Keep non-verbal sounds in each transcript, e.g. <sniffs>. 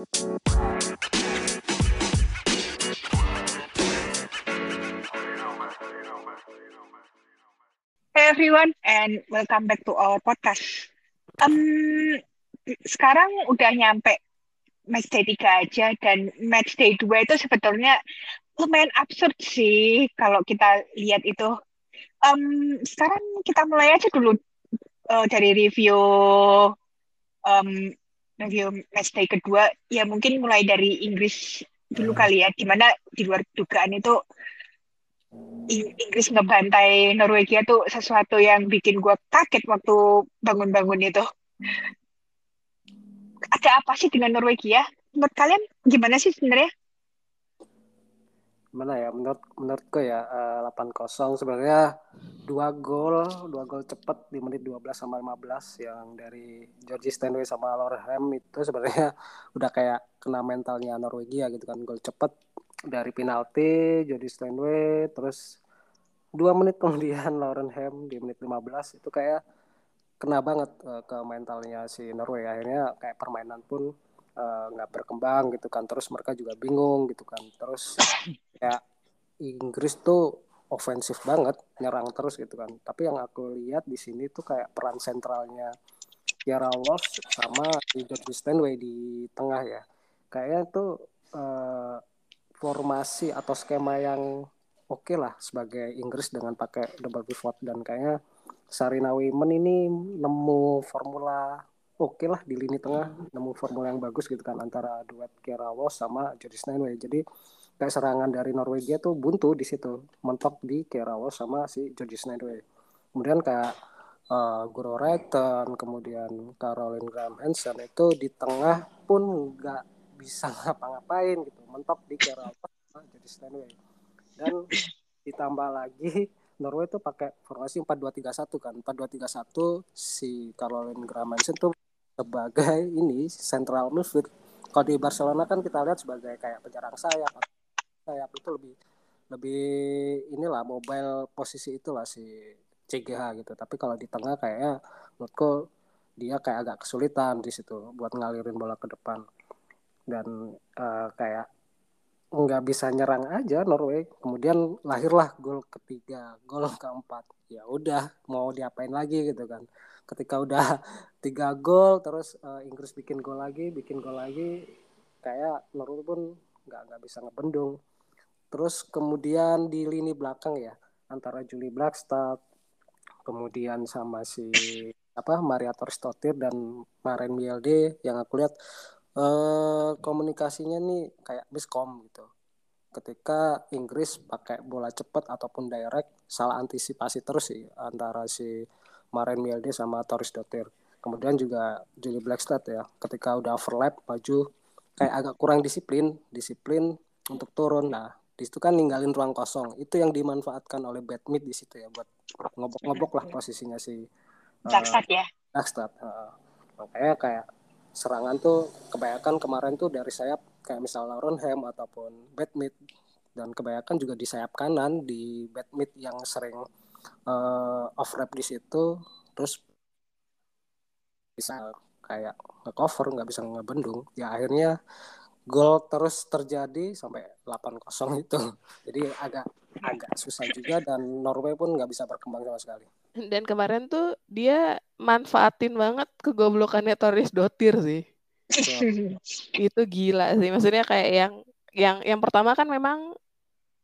Hey everyone, and welcome back to our podcast. Um, sekarang udah nyampe match day 3 aja, dan match day 2 itu sebetulnya lumayan absurd sih kalau kita lihat itu. Um, sekarang kita mulai aja dulu uh, dari review um, review match day kedua. Ya mungkin mulai dari Inggris dulu kali ya, di mana di luar dugaan itu Inggris ngebantai Norwegia tuh sesuatu yang bikin gue kaget waktu bangun-bangun itu. Ada apa sih dengan Norwegia? Menurut kalian gimana sih sebenarnya? Mana ya? Menurut menurutku ya uh, 8-0 sebenarnya dua gol, dua gol cepat di menit 12 sama 15 yang dari Georgie Stanway sama Lorham itu sebenarnya <laughs> udah kayak kena mentalnya Norwegia gitu kan. Gol cepat dari penalti Jody Steinway terus dua menit kemudian <laughs> Lauren Ham di menit 15 itu kayak kena banget uh, ke mentalnya si Norway akhirnya kayak permainan pun nggak uh, berkembang gitu kan. Terus mereka juga bingung gitu kan. Terus kayak Inggris tuh ofensif banget nyerang terus gitu kan. Tapi yang aku lihat di sini tuh kayak peran sentralnya Kiara Walsh sama George Stanway di tengah ya. Kayaknya tuh uh, formasi atau skema yang oke okay lah sebagai Inggris dengan pakai double pivot dan kayaknya Sarina Wiman ini nemu formula oke okay lah di lini tengah nemu formula yang bagus gitu kan antara duet Kerawos sama Jody Steinway jadi kayak serangan dari Norwegia tuh buntu di situ. Mentok di Kerawos sama si Jody Steinway kemudian kayak uh, Guro Reiten kemudian Caroline Graham Hansen itu di tengah pun nggak bisa <laughs> ngapa-ngapain gitu. Mentok di Kerawat jadi Stanway dan ditambah lagi Norway itu pakai formasi 4-2-3-1 kan. 4-2-3-1 si Caroline Gramansen tuh sebagai <laughs> ini central midfield. Kalau di Barcelona kan kita lihat sebagai kayak penyerang sayap. Sayap itu lebih lebih inilah mobile posisi itulah si CGH gitu. Tapi kalau di tengah kayaknya menurutku dia kayak agak kesulitan di situ buat ngalirin bola ke depan. Dan uh, kayak nggak bisa nyerang aja Norway. Kemudian lahirlah gol ketiga gol keempat. Ya udah mau diapain lagi gitu kan ketika udah <laughs> tiga gol terus uh, Inggris bikin gol lagi bikin gol lagi kayak Norway pun nggak nggak bisa ngebendung terus kemudian di lini belakang ya antara Julie Blackstad kemudian sama si apa Maria Torstotir dan Maren Mielde yang aku lihat eh, komunikasinya nih kayak miskom gitu. Ketika Inggris pakai bola cepat ataupun direct, salah antisipasi terus sih antara si Maren Mielde sama Toris Dotir. Kemudian juga Julie Blackstad ya, ketika udah overlap maju kayak agak kurang disiplin, disiplin untuk turun. Nah, di situ kan ninggalin ruang kosong. Itu yang dimanfaatkan oleh Badmit di situ ya buat ngobok-ngobok lah posisinya si Blackstad uh, ya. Blackstad. Uh, makanya kayak serangan tuh kebanyakan kemarin tuh dari sayap kayak misal Lauren Ham ataupun Badmit dan kebanyakan juga di sayap kanan di Badmit yang sering uh, off rap di situ terus bisa kayak ngecover nggak bisa ngebendung ya akhirnya gol terus terjadi sampai 8-0 itu <laughs> jadi agak agak susah juga dan Norway pun nggak bisa berkembang sama sekali dan kemarin tuh dia manfaatin banget kegoblokannya Toris Dotir sih. itu gila sih. Maksudnya kayak yang yang yang pertama kan memang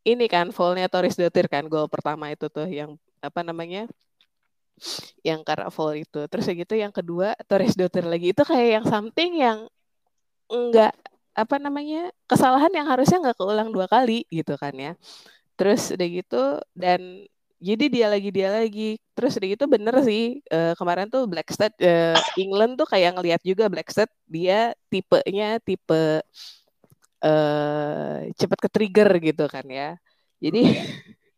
ini kan foulnya Toris Dotir kan gol pertama itu tuh yang apa namanya yang karena foul itu. Terus gitu yang kedua Torres Dotir lagi itu kayak yang something yang enggak apa namanya kesalahan yang harusnya nggak keulang dua kali gitu kan ya. Terus udah gitu dan jadi dia lagi dia lagi terus udah gitu bener sih uh, kemarin tuh Blackstad uh, England tuh kayak ngelihat juga Blackstad dia tipenya tipe uh, cepet ke trigger gitu kan ya jadi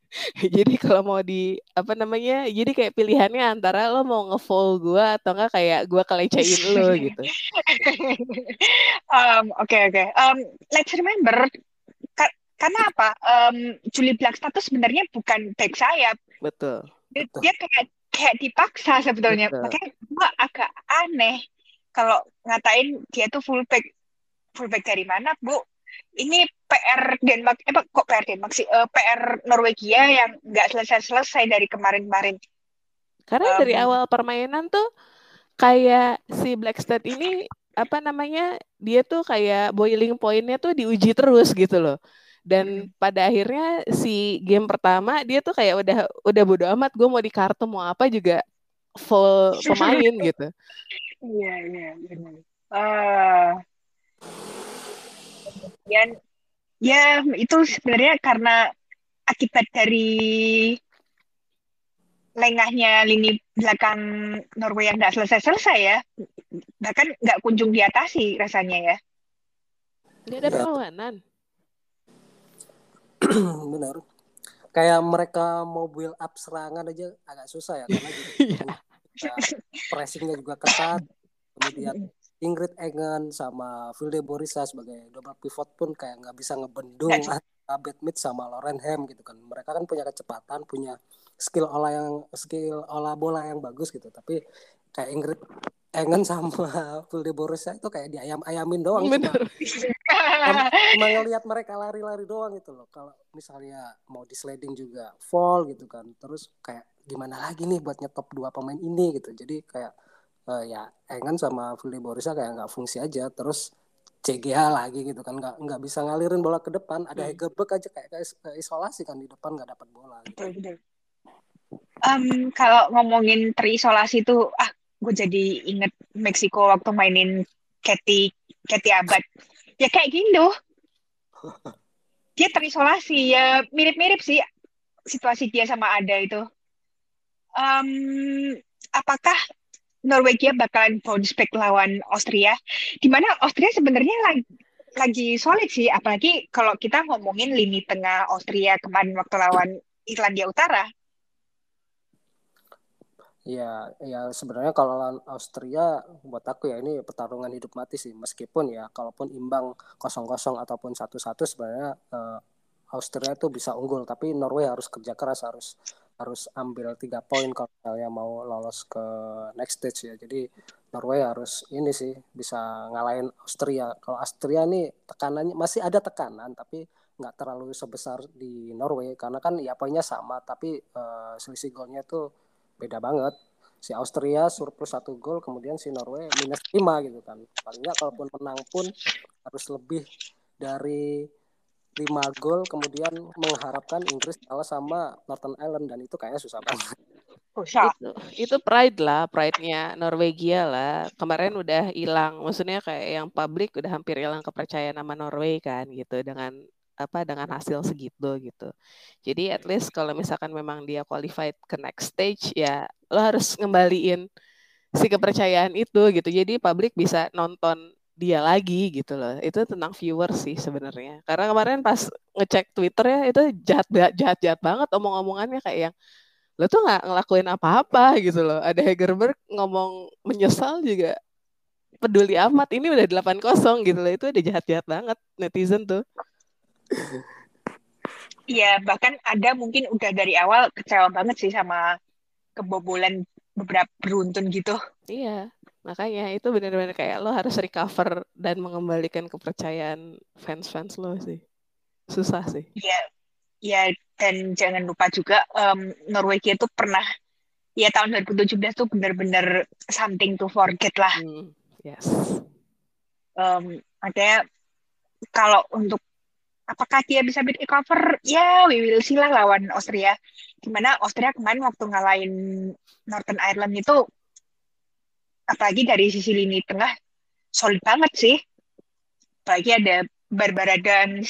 <laughs> jadi kalau mau di apa namanya jadi kayak pilihannya antara lo mau ngefold gue atau enggak kayak gue kelecehin lo gitu <laughs> um, oke okay, oke okay. um, let's remember karena apa? Um, Julie Blackstad itu sebenarnya bukan back sayap. Betul. Dia, dia kayak kayak dipaksa sebetulnya. Betul. Makanya gua agak aneh kalau ngatain dia tuh full back fullback dari mana, Bu? Ini PR Denmark, eh kok PR Denmark sih? Uh, eh, PR Norwegia yang nggak selesai-selesai dari kemarin-kemarin. Karena um, dari awal permainan tuh kayak si Blackstad ini apa namanya dia tuh kayak boiling pointnya tuh diuji terus gitu loh dan pada akhirnya si game pertama dia tuh kayak udah udah bodo amat gue mau di kartu mau apa juga full pemain <laughs> gitu iya iya benar uh, dan ya itu sebenarnya karena akibat dari lengahnya lini belakang Norway yang nggak selesai-selesai ya. Bahkan nggak kunjung diatasi rasanya ya. Nggak ada perlawanan. <clears throat> Benar. Kayak mereka mau build up serangan aja agak susah ya karena <laughs> juga iya. pressingnya juga ketat. Kemudian Ingrid Engen sama Vilde Borisa sebagai double pivot pun kayak nggak bisa ngebendung Abed Mid sama Lauren Ham gitu kan. Mereka kan punya kecepatan, punya skill olah yang skill olah bola yang bagus gitu tapi kayak Ingrid Engen sama <laughs> Vilde Borussia itu kayak diayam-ayamin doang Bener. cuma, cuma ngelihat mereka lari-lari doang gitu loh kalau misalnya mau di sliding juga fall gitu kan terus kayak gimana lagi nih buat nyetop dua pemain ini gitu jadi kayak uh, ya Engen sama Vilde Borussia kayak nggak fungsi aja. Terus CGH lagi gitu kan nggak nggak bisa ngalirin bola ke depan. Ada hmm. Hegebek aja kayak, kayak isolasi kan di depan nggak dapat bola gitu. Um, kalau ngomongin terisolasi tuh ah gue jadi inget Meksiko waktu mainin Katy Katy Abad. Ya kayak gitu <laughs> dia terisolasi ya mirip-mirip sih situasi dia sama Ada itu. Um, apakah Norwegia bakalan bounce back lawan Austria di mana Austria sebenarnya lagi lagi solid sih apalagi kalau kita ngomongin lini tengah Austria kemarin waktu lawan Irlandia Utara. Ya, ya sebenarnya kalau lawan Austria buat aku ya ini pertarungan hidup mati sih. Meskipun ya kalaupun imbang kosong-kosong ataupun satu-satu sebenarnya uh, Austria itu bisa unggul. Tapi Norway harus kerja keras harus harus ambil tiga poin kalau misalnya mau lolos ke next stage ya. Jadi Norway harus ini sih bisa ngalahin Austria. Kalau Austria nih tekanannya masih ada tekanan tapi nggak terlalu sebesar di Norway. Karena kan ya poinnya sama tapi uh, selisih golnya tuh beda banget. Si Austria surplus satu gol kemudian si Norway minus lima gitu kan. Paling kalaupun menang pun harus lebih dari lima gol kemudian mengharapkan Inggris kalah sama Northern Ireland dan itu kayaknya susah banget Susah. Itu, itu pride lah, pride-nya Norwegia lah. Kemarin udah hilang, maksudnya kayak yang publik udah hampir hilang kepercayaan nama Norway kan gitu dengan apa dengan hasil segitu gitu. Jadi at least kalau misalkan memang dia qualified ke next stage ya lo harus ngembaliin si kepercayaan itu gitu. Jadi publik bisa nonton dia lagi gitu loh. Itu tentang viewer sih sebenarnya. Karena kemarin pas ngecek Twitter ya itu jahat jahat jahat banget omong-omongannya kayak yang lo tuh nggak ngelakuin apa-apa gitu loh. Ada Hegerberg ngomong menyesal juga peduli amat ini udah 8-0 gitu loh. Itu udah jahat-jahat banget netizen tuh. Iya, bahkan ada mungkin udah dari awal kecewa banget sih sama kebobolan beberapa beruntun gitu. Iya, makanya itu benar-benar kayak lo harus recover dan mengembalikan kepercayaan fans-fans lo sih. Susah sih. Iya, iya dan jangan lupa juga um, Norwegia itu pernah ya tahun 2017 tuh benar-benar something to forget lah. Mm, yes. Um, makanya kalau untuk apakah dia bisa beat recover? Ya, we will see lah lawan Austria. Gimana Austria kemarin waktu ngalahin Northern Ireland itu, apalagi dari sisi lini tengah, solid banget sih. Apalagi ada Barbara dan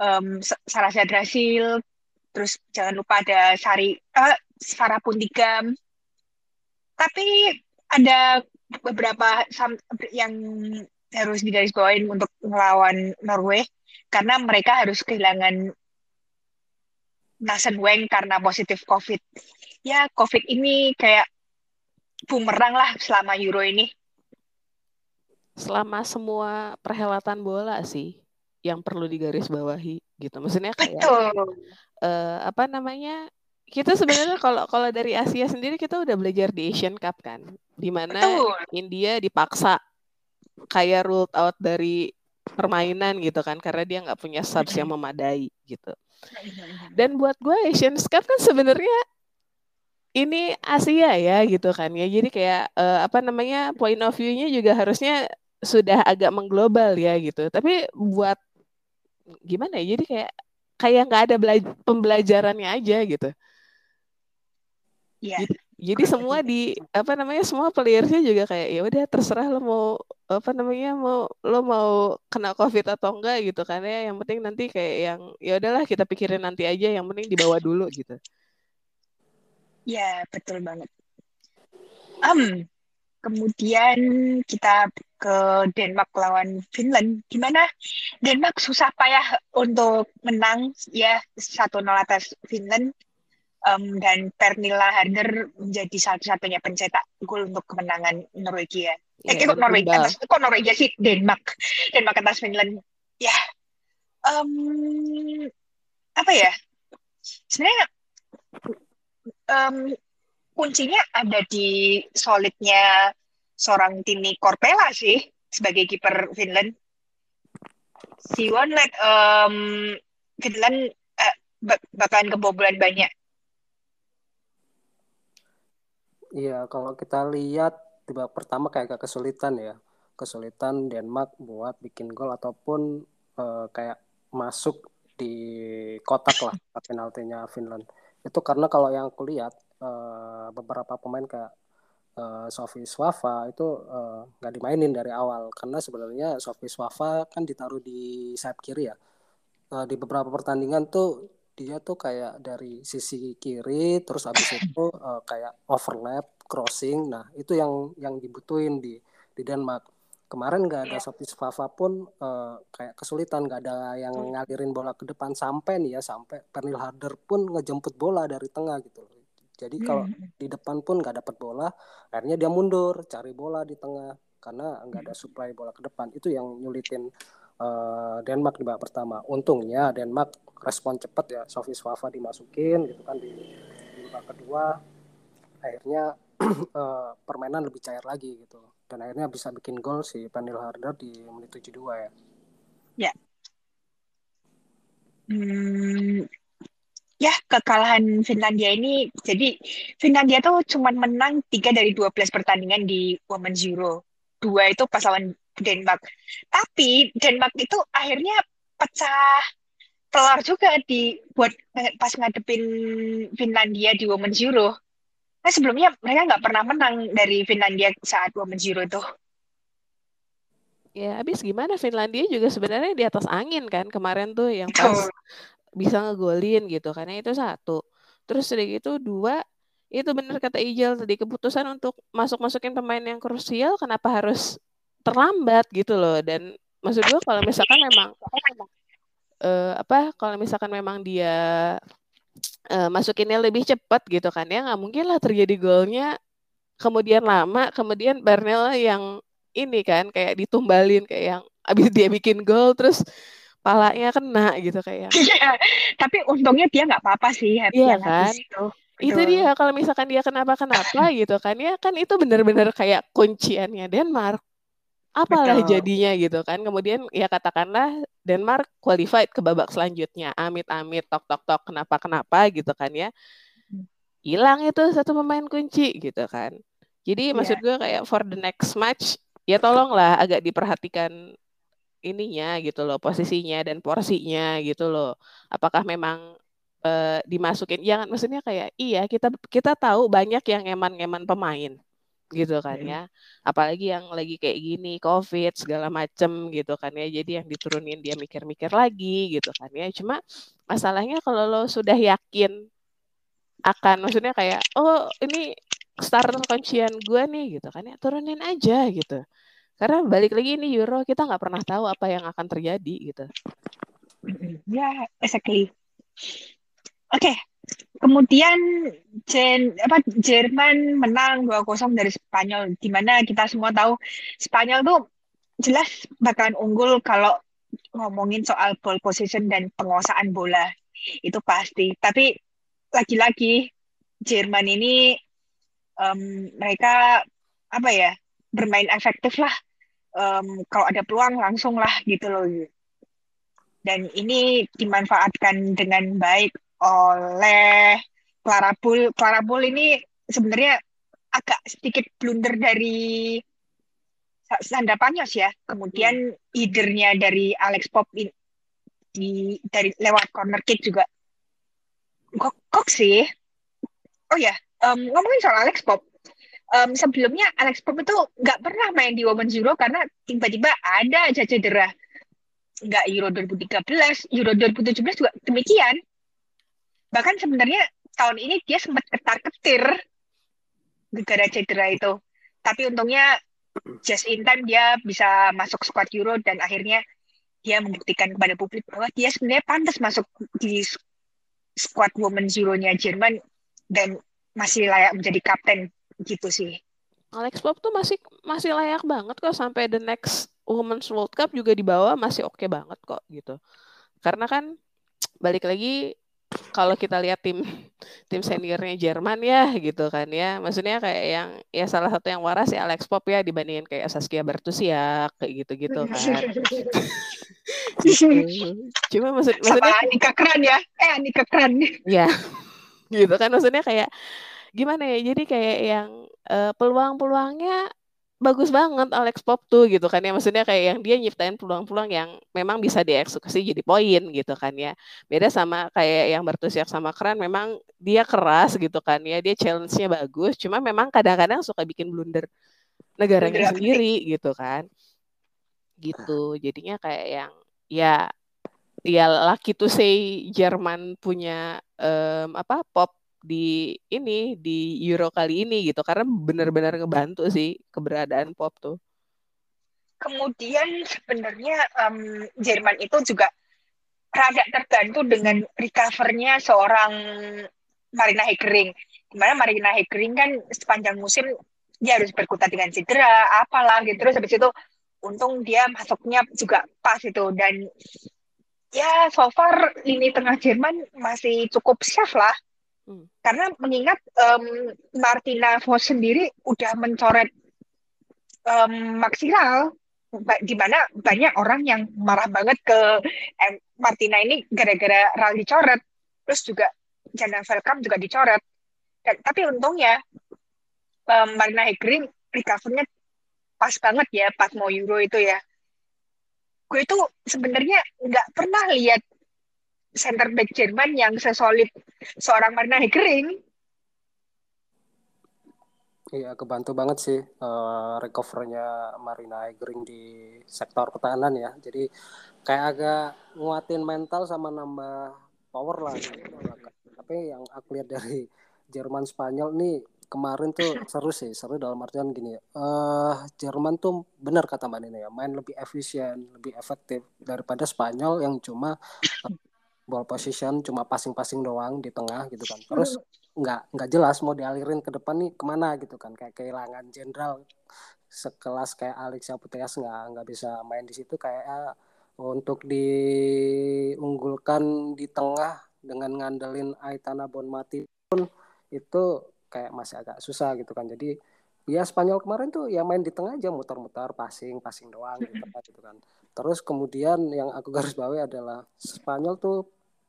um, Sarah Zadrasil, terus jangan lupa ada Sari, uh, Sarah Puntigam. Tapi ada beberapa yang harus digarisbawahi untuk melawan Norway karena mereka harus kehilangan Nasen Weng karena positif COVID. Ya, COVID ini kayak bumerang lah selama Euro ini. Selama semua perhelatan bola sih yang perlu digarisbawahi gitu. Maksudnya kayak Uh, apa namanya? Kita sebenarnya kalau kalau dari Asia sendiri kita udah belajar di Asian Cup kan, di mana India dipaksa kayak ruled out dari permainan gitu kan karena dia nggak punya subs yang memadai gitu. Dan buat gue Asian Cup kan sebenarnya ini Asia ya gitu kan ya. Jadi kayak uh, apa namanya point of view-nya juga harusnya sudah agak mengglobal ya gitu. Tapi buat gimana ya? Jadi kayak kayak nggak ada pembelajarannya aja gitu. Iya. Jadi semua di apa namanya semua playersnya juga kayak ya udah terserah lo mau apa namanya mau lo mau kena covid atau enggak gitu kan ya yang penting nanti kayak yang ya udahlah kita pikirin nanti aja yang penting dibawa dulu gitu. Ya betul banget. Um, kemudian kita ke Denmark lawan Finland. Gimana? Denmark susah payah untuk menang ya satu nol atas Finland um, dan Pernilla Harder menjadi satu-satunya pencetak gol untuk kemenangan Norwegia. Yeah, eh, kok Norwegia atas, kok Norwegia sih Denmark, Denmark atas Finland. Ya, um, apa ya? Sebenarnya um, kuncinya ada di solidnya seorang Tini Korpela sih sebagai kiper Finland. Si let um, Finland uh, bakalan kebobolan banyak Iya, kalau kita lihat di babak pertama kayak agak kesulitan ya. Kesulitan Denmark buat bikin gol ataupun uh, kayak masuk di kotak lah penaltinya Finland. Itu karena kalau yang aku lihat uh, beberapa pemain kayak uh, Sofi Swafa itu nggak uh, dimainin dari awal. Karena sebenarnya Sofi Swafa kan ditaruh di sayap kiri ya. Uh, di beberapa pertandingan tuh dia tuh kayak dari sisi kiri terus habis itu uh, <coughs> kayak overlap crossing. Nah itu yang yang dibutuhin di di Denmark kemarin nggak ada yeah. Sophie Fava pun uh, kayak kesulitan nggak ada yang ngalirin bola ke depan sampai nih ya sampai Pernil Harder pun ngejemput bola dari tengah gitu jadi hmm. kalau di depan pun nggak dapat bola akhirnya dia mundur cari bola di tengah karena nggak ada hmm. supply bola ke depan itu yang nyulitin uh, Denmark di babak pertama untungnya Denmark respon cepat ya Sofi Swafa dimasukin gitu kan di, di babak kedua akhirnya uh, <clears throat> permainan lebih cair lagi gitu dan akhirnya bisa bikin gol si Panil Harder di menit 72 ya. Ya. Hmm, ya kekalahan Finlandia ini jadi Finlandia tuh cuma menang tiga dari 12 pertandingan di Women's Euro. Dua itu pas lawan Denmark. Tapi Denmark itu akhirnya pecah kelar juga di buat pas ngadepin Finlandia di Women's Euro. Nah sebelumnya mereka nggak pernah menang dari Finlandia saat Women's Euro itu. Ya, habis gimana Finlandia juga sebenarnya di atas angin kan kemarin tuh yang pas bisa ngegolin gitu karena itu satu. Terus udah gitu dua itu benar kata Ijal tadi keputusan untuk masuk masukin pemain yang krusial kenapa harus terlambat gitu loh dan maksud gue kalau misalkan memang uh, apa kalau misalkan memang dia uh, masukinnya lebih cepat gitu kan ya nggak mungkin lah terjadi golnya kemudian lama kemudian Bernel yang ini kan kayak ditumbalin kayak yang abis dia bikin gol terus palanya kena gitu kayak. Iya, tapi untungnya dia nggak apa-apa sih. Iya kan. Itu. itu dia kalau misalkan dia kenapa-kenapa <clears throat> gitu kan ya kan itu benar-benar kayak kunciannya Denmark apalah Betul. jadinya gitu kan kemudian ya katakanlah Denmark qualified ke babak selanjutnya. Amit-amit tok tok tok kenapa kenapa gitu kan ya. Hmm. hilang itu satu pemain kunci gitu kan. Jadi yeah. maksud gue kayak for the next match ya tolonglah agak diperhatikan ininya gitu loh posisinya dan porsinya gitu loh. Apakah memang uh, dimasukin jangan maksudnya kayak iya kita kita tahu banyak yang eman-eman pemain gitu kan ya. Apalagi yang lagi kayak gini, COVID segala macem gitu kan ya. Jadi yang diturunin dia mikir-mikir lagi gitu kan ya. Cuma masalahnya kalau lo sudah yakin akan maksudnya kayak oh ini starter kuncian gue nih gitu kan ya turunin aja gitu. Karena balik lagi ini Euro kita nggak pernah tahu apa yang akan terjadi gitu. Ya, yeah, exactly. Oke, okay, Kemudian Jen, apa, Jerman menang 2-0 dari Spanyol, di mana kita semua tahu Spanyol tuh jelas bakalan unggul kalau ngomongin soal ball position dan penguasaan bola. Itu pasti. Tapi lagi-lagi Jerman ini um, mereka apa ya bermain efektif lah um, kalau ada peluang langsung lah gitu loh dan ini dimanfaatkan dengan baik oleh Clara Bull Clara Bull ini sebenarnya agak sedikit blunder dari Sandra Panyos ya. Kemudian hmm. idernya dari Alex Pop ini di dari lewat corner kick juga. Kok, kok sih? Oh ya um, ngomongin soal Alex Pop um, sebelumnya Alex Pop itu nggak pernah main di Women's Euro karena tiba-tiba ada aja cedera. Nggak Euro 2013 Euro 2017 juga demikian bahkan sebenarnya tahun ini dia sempat ketar-ketir gara cedera itu tapi untungnya just in time dia bisa masuk squad Euro dan akhirnya dia membuktikan kepada publik bahwa dia sebenarnya pantas masuk di squad women Euro-nya Jerman dan masih layak menjadi kapten gitu sih. Alex Pop tuh masih masih layak banget kok sampai the next Women's World Cup juga dibawa masih oke okay banget kok gitu. Karena kan balik lagi kalau kita lihat tim tim seniornya Jerman ya gitu kan ya. Maksudnya kayak yang ya salah satu yang waras ya Alex Pop ya dibandingin kayak Saskia ya kayak gitu-gitu <laughs> kan. Gitu. cuma maksud maksudnya Sama Anika Kran ya. Eh Anika Kran. Ya <laughs> gitu kan maksudnya kayak gimana ya jadi kayak yang uh, peluang-peluangnya bagus banget Alex Pop tuh gitu kan ya. Maksudnya kayak yang dia nyiptain peluang-peluang yang memang bisa dieksekusi jadi poin gitu kan ya. Beda sama kayak yang bertusiak sama keren memang dia keras gitu kan ya. Dia challenge-nya bagus cuma memang kadang-kadang suka bikin blunder negaranya sendiri gitu kan. Gitu jadinya kayak yang ya ya lucky to say Jerman punya um, apa pop di ini di Euro kali ini gitu karena benar-benar ngebantu sih keberadaan pop tuh. Kemudian sebenarnya um, Jerman itu juga rada terbantu dengan recovernya seorang Marina Hegering. Di mana Marina Hegering kan sepanjang musim dia harus berkutat dengan cedera, apalah gitu. Terus habis itu untung dia masuknya juga pas itu dan ya so far lini tengah Jerman masih cukup safe lah Hmm. Karena mengingat um, Martina Vos sendiri udah mencoret um, maksimal, di mana banyak orang yang marah banget ke um, Martina ini gara-gara Ral dicoret, terus juga Jana Velkam juga dicoret. Dan, tapi untungnya um, Marina Hegering recovernya pas banget ya pas mau Euro itu ya. Gue itu sebenarnya nggak pernah lihat center back Jerman yang sesolid seorang Marina Hegering. Iya, kebantu banget sih uh, recovernya Marina Hegering di sektor pertahanan ya. Jadi kayak agak nguatin mental sama nambah power lah. Tapi yang aku lihat dari Jerman Spanyol nih kemarin tuh seru sih, seru dalam artian gini. Uh, Jerman tuh benar kata Mbak Nina ya, main lebih efisien, lebih efektif daripada Spanyol yang cuma ball position cuma passing-passing doang di tengah gitu kan. Terus nggak nggak jelas mau dialirin ke depan nih ke mana gitu kan. Kayak kehilangan jenderal sekelas kayak Alex Puteas nggak nggak bisa main di situ. Kayak uh, untuk diunggulkan di tengah dengan ngandelin Aitana Bonmati pun itu kayak masih agak susah gitu kan. Jadi ya Spanyol kemarin tuh ya main di tengah aja muter-muter passing passing doang gitu kan, gitu kan terus kemudian yang aku <laughs> garis bawahi adalah Spanyol tuh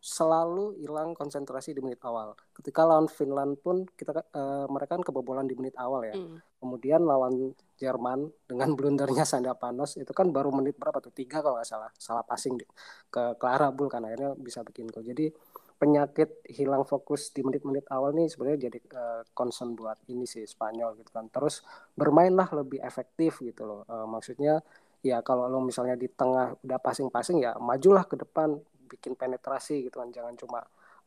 selalu hilang konsentrasi di menit awal. Ketika lawan Finland pun kita uh, mereka kan kebobolan di menit awal ya. Mm. Kemudian lawan Jerman dengan <laughs> blundernya Sanda Panos itu kan baru menit berapa tuh tiga kalau nggak salah salah passing di, ke Clara Bull kan akhirnya bisa bikin gol. Jadi penyakit hilang fokus di menit-menit awal nih sebenarnya jadi uh, concern buat ini sih Spanyol gitu kan. Terus bermainlah lebih efektif gitu loh. Uh, maksudnya ya kalau lo misalnya di tengah udah passing-passing ya majulah ke depan bikin penetrasi gitu kan jangan cuma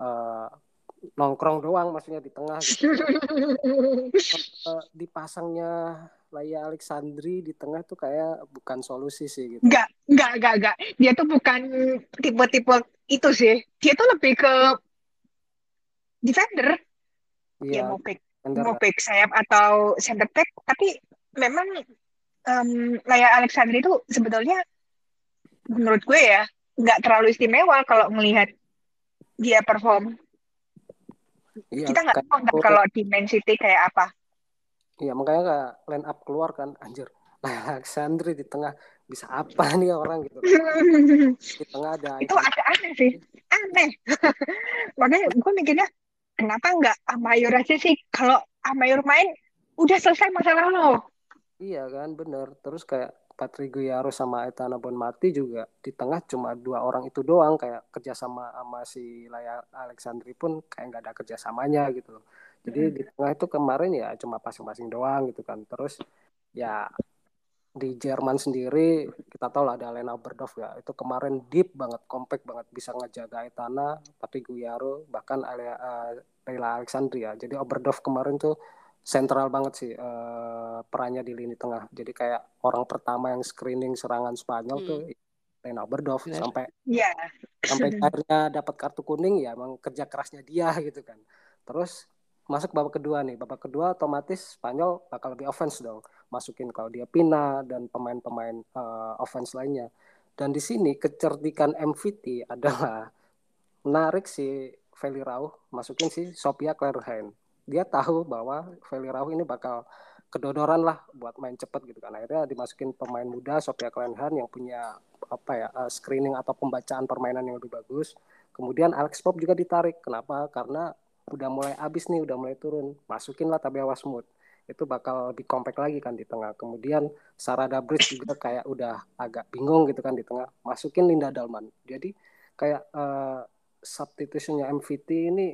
uh, nongkrong doang maksudnya di tengah gitu. <laughs> uh, dipasangnya Laya Alexandri di tengah tuh kayak bukan solusi sih gitu. Enggak, enggak, enggak, enggak. Dia tuh bukan tipe-tipe itu sih. Dia tuh lebih ke defender. Iya, ya mau pick mau pick sayap atau center back, tapi memang um, Laya Alexandri itu sebetulnya menurut gue ya nggak terlalu istimewa kalau melihat dia perform. Iya, kita nggak tahu kan kalau di Man City kayak apa. Iya makanya kayak line up keluar kan anjir. Alexandri di tengah bisa apa <laughs> nih orang gitu? <laughs> Di tengah ada itu agak aneh sih aneh. <laughs> Makanya gue mikirnya kenapa nggak Amayur aja sih? Kalau Amayur main udah selesai masalah lo iya kan bener. Terus kayak Patrick Guyaro sama Etana Bonmati juga di tengah cuma dua orang itu doang kayak kerjasama sama si Laya Alexandri pun kayak nggak ada kerjasamanya gitu. Jadi hmm. di tengah itu kemarin ya cuma pasing-pasing doang gitu kan. Terus ya di Jerman sendiri kita tahu lah ada Lena Berdov ya itu kemarin deep banget compact banget bisa ngejaga Etana tapi Guyaro bahkan uh, Leila Alexandria. Jadi Oberdorf kemarin tuh sentral banget sih uh, perannya di lini tengah jadi kayak orang pertama yang screening serangan Spanyol hmm. tuh Lena Oberdorf yeah. sampai yeah. sampai <laughs> akhirnya dapat kartu kuning ya emang kerja kerasnya dia <laughs> gitu kan terus masuk babak kedua nih babak kedua otomatis Spanyol bakal lebih offense dong masukin kalau dia Pina dan pemain-pemain uh, offense lainnya. Dan di sini kecerdikan MVT adalah menarik si Feli Rauh masukin si Sophia Clairhain. Dia tahu bahwa Feli Rauh ini bakal kedodoran lah buat main cepet gitu kan. Akhirnya dimasukin pemain muda Sophia Clairhain yang punya apa ya uh, screening atau pembacaan permainan yang lebih bagus. Kemudian Alex Pop juga ditarik. Kenapa? Karena udah mulai habis nih, udah mulai turun. Masukin lah Tabea Wasmut itu bakal lebih kompak lagi kan di tengah. Kemudian Sarada Bridge juga kayak udah agak bingung gitu kan di tengah. Masukin Linda Dalman. Jadi kayak uh, substitutionnya MVT ini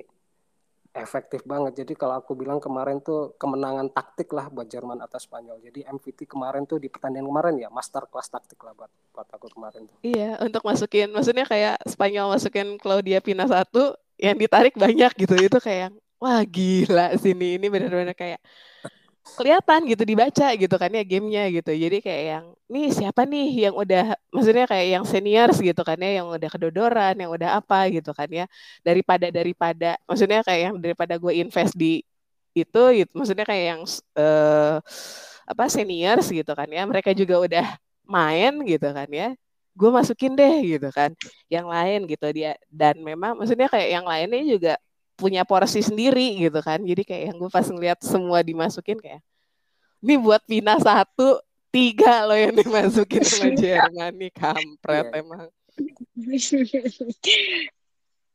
efektif banget. Jadi kalau aku bilang kemarin tuh kemenangan taktik lah buat Jerman atas Spanyol. Jadi MVT kemarin tuh di pertandingan kemarin ya master class taktik lah buat buat aku kemarin tuh. Iya, untuk masukin maksudnya kayak Spanyol masukin Claudia Pina satu yang ditarik banyak gitu. Itu kayak wah gila sini ini benar-benar kayak kelihatan gitu dibaca gitu kan ya gamenya gitu. Jadi kayak yang nih siapa nih yang udah maksudnya kayak yang seniors gitu kan ya yang udah kedodoran yang udah apa gitu kan ya. Daripada daripada maksudnya kayak yang daripada gue invest di itu gitu maksudnya kayak yang uh, apa seniors gitu kan ya. Mereka juga udah main gitu kan ya gue masukin deh gitu kan yang lain gitu. Dia dan memang maksudnya kayak yang lainnya juga punya porsi sendiri gitu kan. Jadi kayak yang gue pas ngeliat semua dimasukin kayak ini buat Pina satu tiga loh yang dimasukin sama <laughs> Jerman nih kampret yeah. emang. <laughs>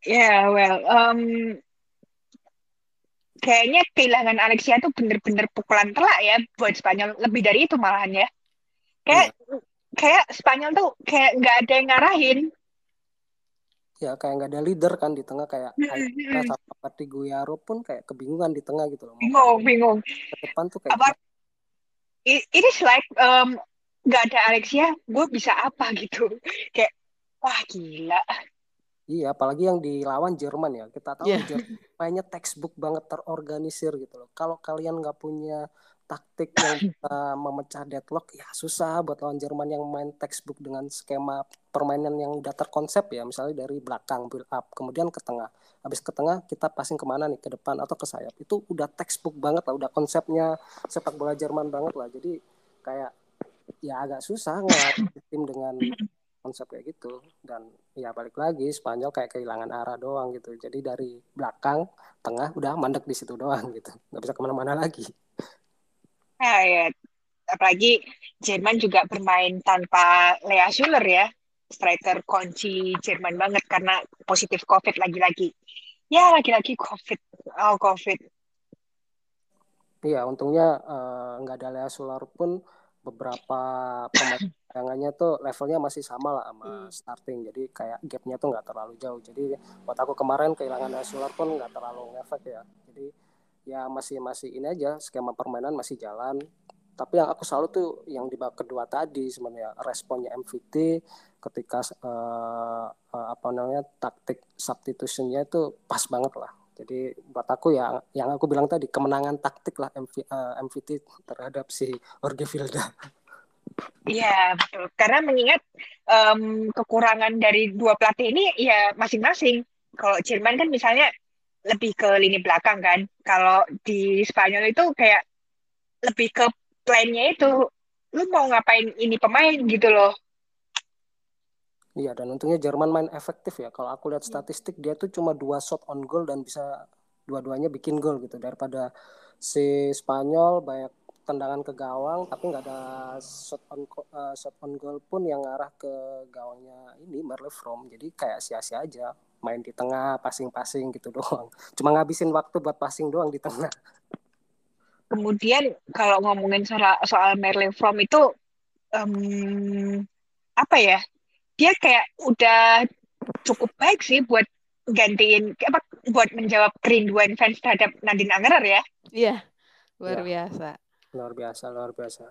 Ya yeah, well um, kayaknya kehilangan Alexia tuh bener-bener pukulan telak ya buat Spanyol. Lebih dari itu malahan ya. Kayak yeah. kayak Spanyol tuh kayak nggak ada yang ngarahin ya kayak nggak ada leader kan di tengah kayak mm-hmm. sama Pati Guyaro pun kayak kebingungan di tengah gitu loh. Bingung, bingung. Ke depan tuh kayak apa? It, it is like um, nggak ada Alexia, gue bisa apa <laughs> gitu. Kayak wah gila. Iya, apalagi yang dilawan Jerman ya. Kita tahu yeah. Jerman mainnya textbook banget terorganisir gitu loh. Kalau kalian nggak punya taktik yang bisa memecah deadlock ya susah buat lawan Jerman yang main textbook dengan skema permainan yang udah terkonsep ya misalnya dari belakang build up kemudian ke tengah. Habis ke tengah kita passing ke mana nih ke depan atau ke sayap. Itu udah textbook banget lah udah konsepnya sepak bola Jerman banget lah. Jadi kayak ya agak susah ngelatih tim dengan konsep kayak gitu. Dan ya balik lagi Spanyol kayak kehilangan arah doang gitu. Jadi dari belakang tengah udah mandek di situ doang gitu. Nggak bisa ke mana-mana lagi ya. Apalagi Jerman juga bermain tanpa Lea Schuller ya. Striker kunci Jerman banget karena positif COVID lagi-lagi. Ya, lagi-lagi COVID. Oh, COVID. Iya, untungnya eh, nggak uh, ada Lea Schuller pun beberapa pemain <coughs> cadangannya tuh levelnya masih sama lah sama hmm. starting jadi kayak gapnya tuh nggak terlalu jauh jadi buat aku kemarin kehilangan Lea Schuller pun nggak terlalu ngefek ya jadi ya masih masih ini aja skema permainan masih jalan. Tapi yang aku selalu tuh yang di babak kedua tadi sebenarnya responnya MVT ketika uh, uh, apa namanya taktik substitutionnya itu pas banget lah. Jadi buat aku ya yang aku bilang tadi kemenangan taktik lah MV, uh, eh, MVT terhadap si Jorge Vilda. Iya betul. Karena mengingat um, kekurangan dari dua pelatih ini ya masing-masing. Kalau Jerman kan misalnya lebih ke lini belakang kan. Kalau di Spanyol itu kayak lebih ke plannya itu lu mau ngapain ini pemain gitu loh. Iya dan untungnya Jerman main efektif ya. Kalau aku lihat statistik dia tuh cuma dua shot on goal dan bisa dua-duanya bikin gol gitu daripada si Spanyol banyak tendangan ke gawang tapi nggak ada shot on uh, shot on goal pun yang ngarah ke gawangnya ini Merle From jadi kayak sia-sia aja main di tengah passing-passing gitu <laughs> doang. Cuma ngabisin waktu buat passing doang di tengah. Kemudian kalau ngomongin soal soal Merle From itu um, apa ya dia kayak udah cukup baik sih buat gantiin apa buat menjawab kerinduan fans terhadap Nadine Angerer ya. Iya luar ya. biasa. Luar biasa luar biasa.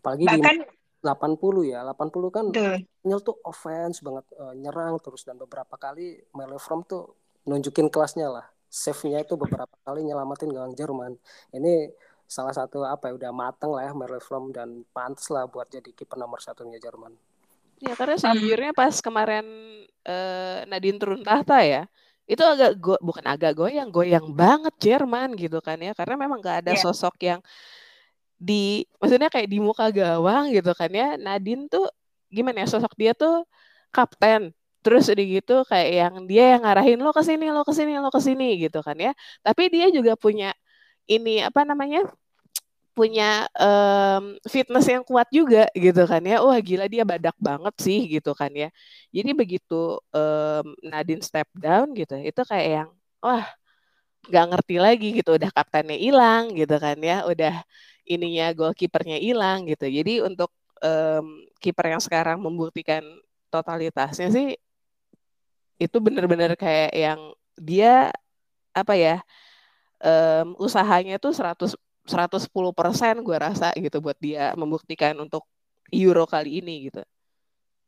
Apalagi Bahkan, di 80 ya 80 kan Neil tuh offense banget uh, nyerang terus dan beberapa kali Melo From tuh nunjukin kelasnya lah. Save-nya itu beberapa kali nyelamatin gawang Jerman. Ini salah satu apa ya udah mateng lah ya Melo From dan pantas lah buat jadi kiper nomor satunya Jerman. Ya karena sejujurnya pas kemarin uh, Nadine turun tahta ya itu agak go bukan agak goyang goyang banget Jerman gitu kan ya. Karena memang gak ada yeah. sosok yang di maksudnya kayak di muka gawang gitu kan ya Nadine tuh gimana ya sosok dia tuh kapten. Terus udah gitu kayak yang dia yang ngarahin lo ke sini lo ke sini lo ke sini gitu kan ya. Tapi dia juga punya ini apa namanya punya um, fitness yang kuat juga gitu kan ya. Wah gila dia badak banget sih gitu kan ya. Jadi begitu um, Nadine step down gitu itu kayak yang wah nggak ngerti lagi gitu udah kaptennya hilang gitu kan ya. Udah ininya goalkeepernya hilang gitu. Jadi untuk um, kiper yang sekarang membuktikan totalitasnya sih itu benar-benar kayak yang dia apa ya um, usahanya tuh 100 110 persen gue rasa gitu buat dia membuktikan untuk Euro kali ini gitu.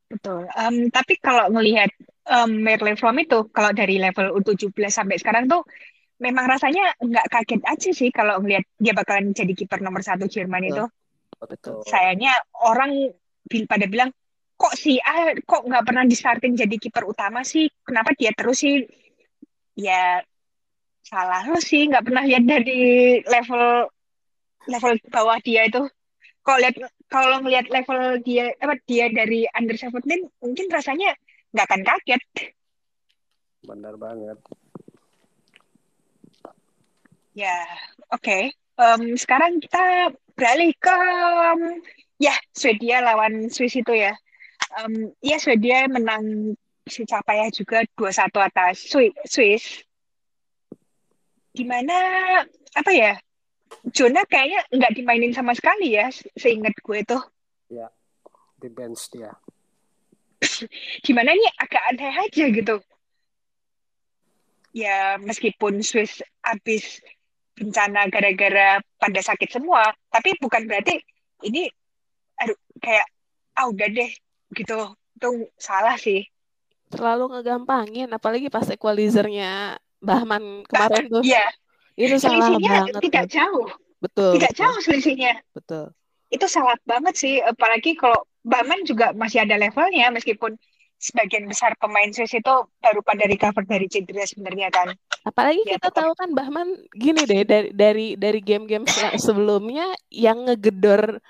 Betul. Um, tapi kalau melihat um, Merle From itu kalau dari level U17 sampai sekarang tuh memang rasanya nggak kaget aja sih kalau ngelihat dia bakalan jadi kiper nomor satu Jerman itu. Betul. Sayangnya orang pada bilang kok si A kok nggak pernah di starting jadi kiper utama sih? Kenapa dia terus sih? Ya salah lo sih nggak pernah lihat dari level level bawah dia itu. Kalau lihat kalau ngelihat level dia apa dia dari under 17 mungkin rasanya nggak akan kaget. Benar banget. Ya, oke. Okay. Um, sekarang kita beralih ke um, ya Swedia lawan Swiss itu ya. Um, ya Swedia menang si Capaya juga 2-1 atas Swiss. Di mana apa ya? Jonah kayaknya nggak dimainin sama sekali ya, seingat gue tuh. Ya, di bench dia. <sniffs> Gimana nih agak aneh aja gitu. Ya meskipun Swiss habis bencana gara-gara pada sakit semua. Tapi bukan berarti ini aduh kayak ah udah deh gitu. Itu salah sih. Terlalu ngegampangin apalagi pas equalizernya Bahman kemarin tuh. iya. Itu salah banget tidak kan. jauh. Betul tidak betul. jauh selisihnya. Betul. Itu salah banget sih apalagi kalau Bahman juga masih ada levelnya meskipun sebagian besar pemain Swiss itu baru pada recover dari cedera sebenarnya kan. Apalagi ya, kita tetap. tahu kan Bahman gini deh dari dari dari game-game <laughs> sebelumnya yang ngegedor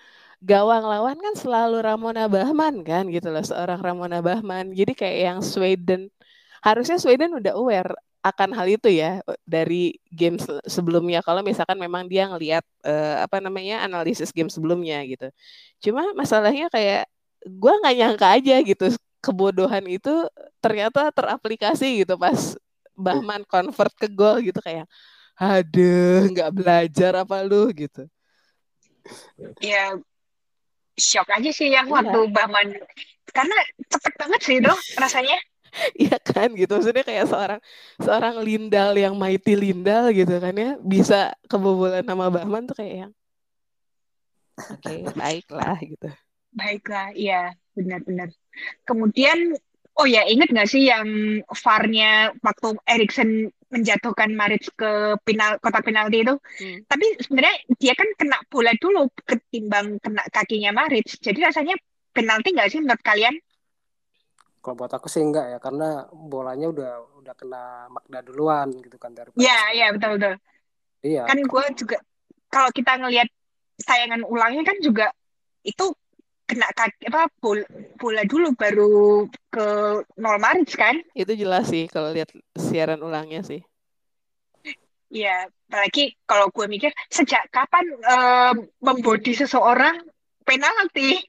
gawang lawan kan selalu Ramona Bahman kan gitu loh seorang Ramona Bahman. Jadi kayak yang Sweden harusnya Sweden udah aware akan hal itu ya dari game sebelumnya kalau misalkan memang dia ngelihat uh, apa namanya analisis game sebelumnya gitu. Cuma masalahnya kayak gue nggak nyangka aja gitu kebodohan itu ternyata teraplikasi gitu pas Bahman convert ke gol gitu kayak aduh nggak belajar apa lu? gitu. Ya shock aja sih yang waktu ya. Bahman karena cepet banget sih dong rasanya. <laughs> Iya kan gitu. Maksudnya kayak seorang seorang Lindal yang mighty Lindal gitu kan ya bisa kebobolan nama Bahman tuh kayak yang oke okay, baiklah gitu. Baiklah iya benar-benar. Kemudian oh ya inget nggak sih yang VAR-nya waktu Erikson menjatuhkan Marit ke final kotak penalti itu? Hmm. tapi sebenarnya dia kan kena bola dulu ketimbang kena kakinya Marit jadi rasanya penalti nggak sih menurut kalian? Kalau buat aku sih enggak ya karena bolanya udah udah kena Magda duluan gitu kan dari Iya iya betul betul. Iya. Kan gue juga kalau kita ngelihat tayangan ulangnya kan juga itu kena kaki apa bola, bola dulu baru ke nol kan? Itu jelas sih kalau lihat siaran ulangnya sih. Iya, apalagi kalau gue mikir sejak kapan uh, membodi seseorang penalti?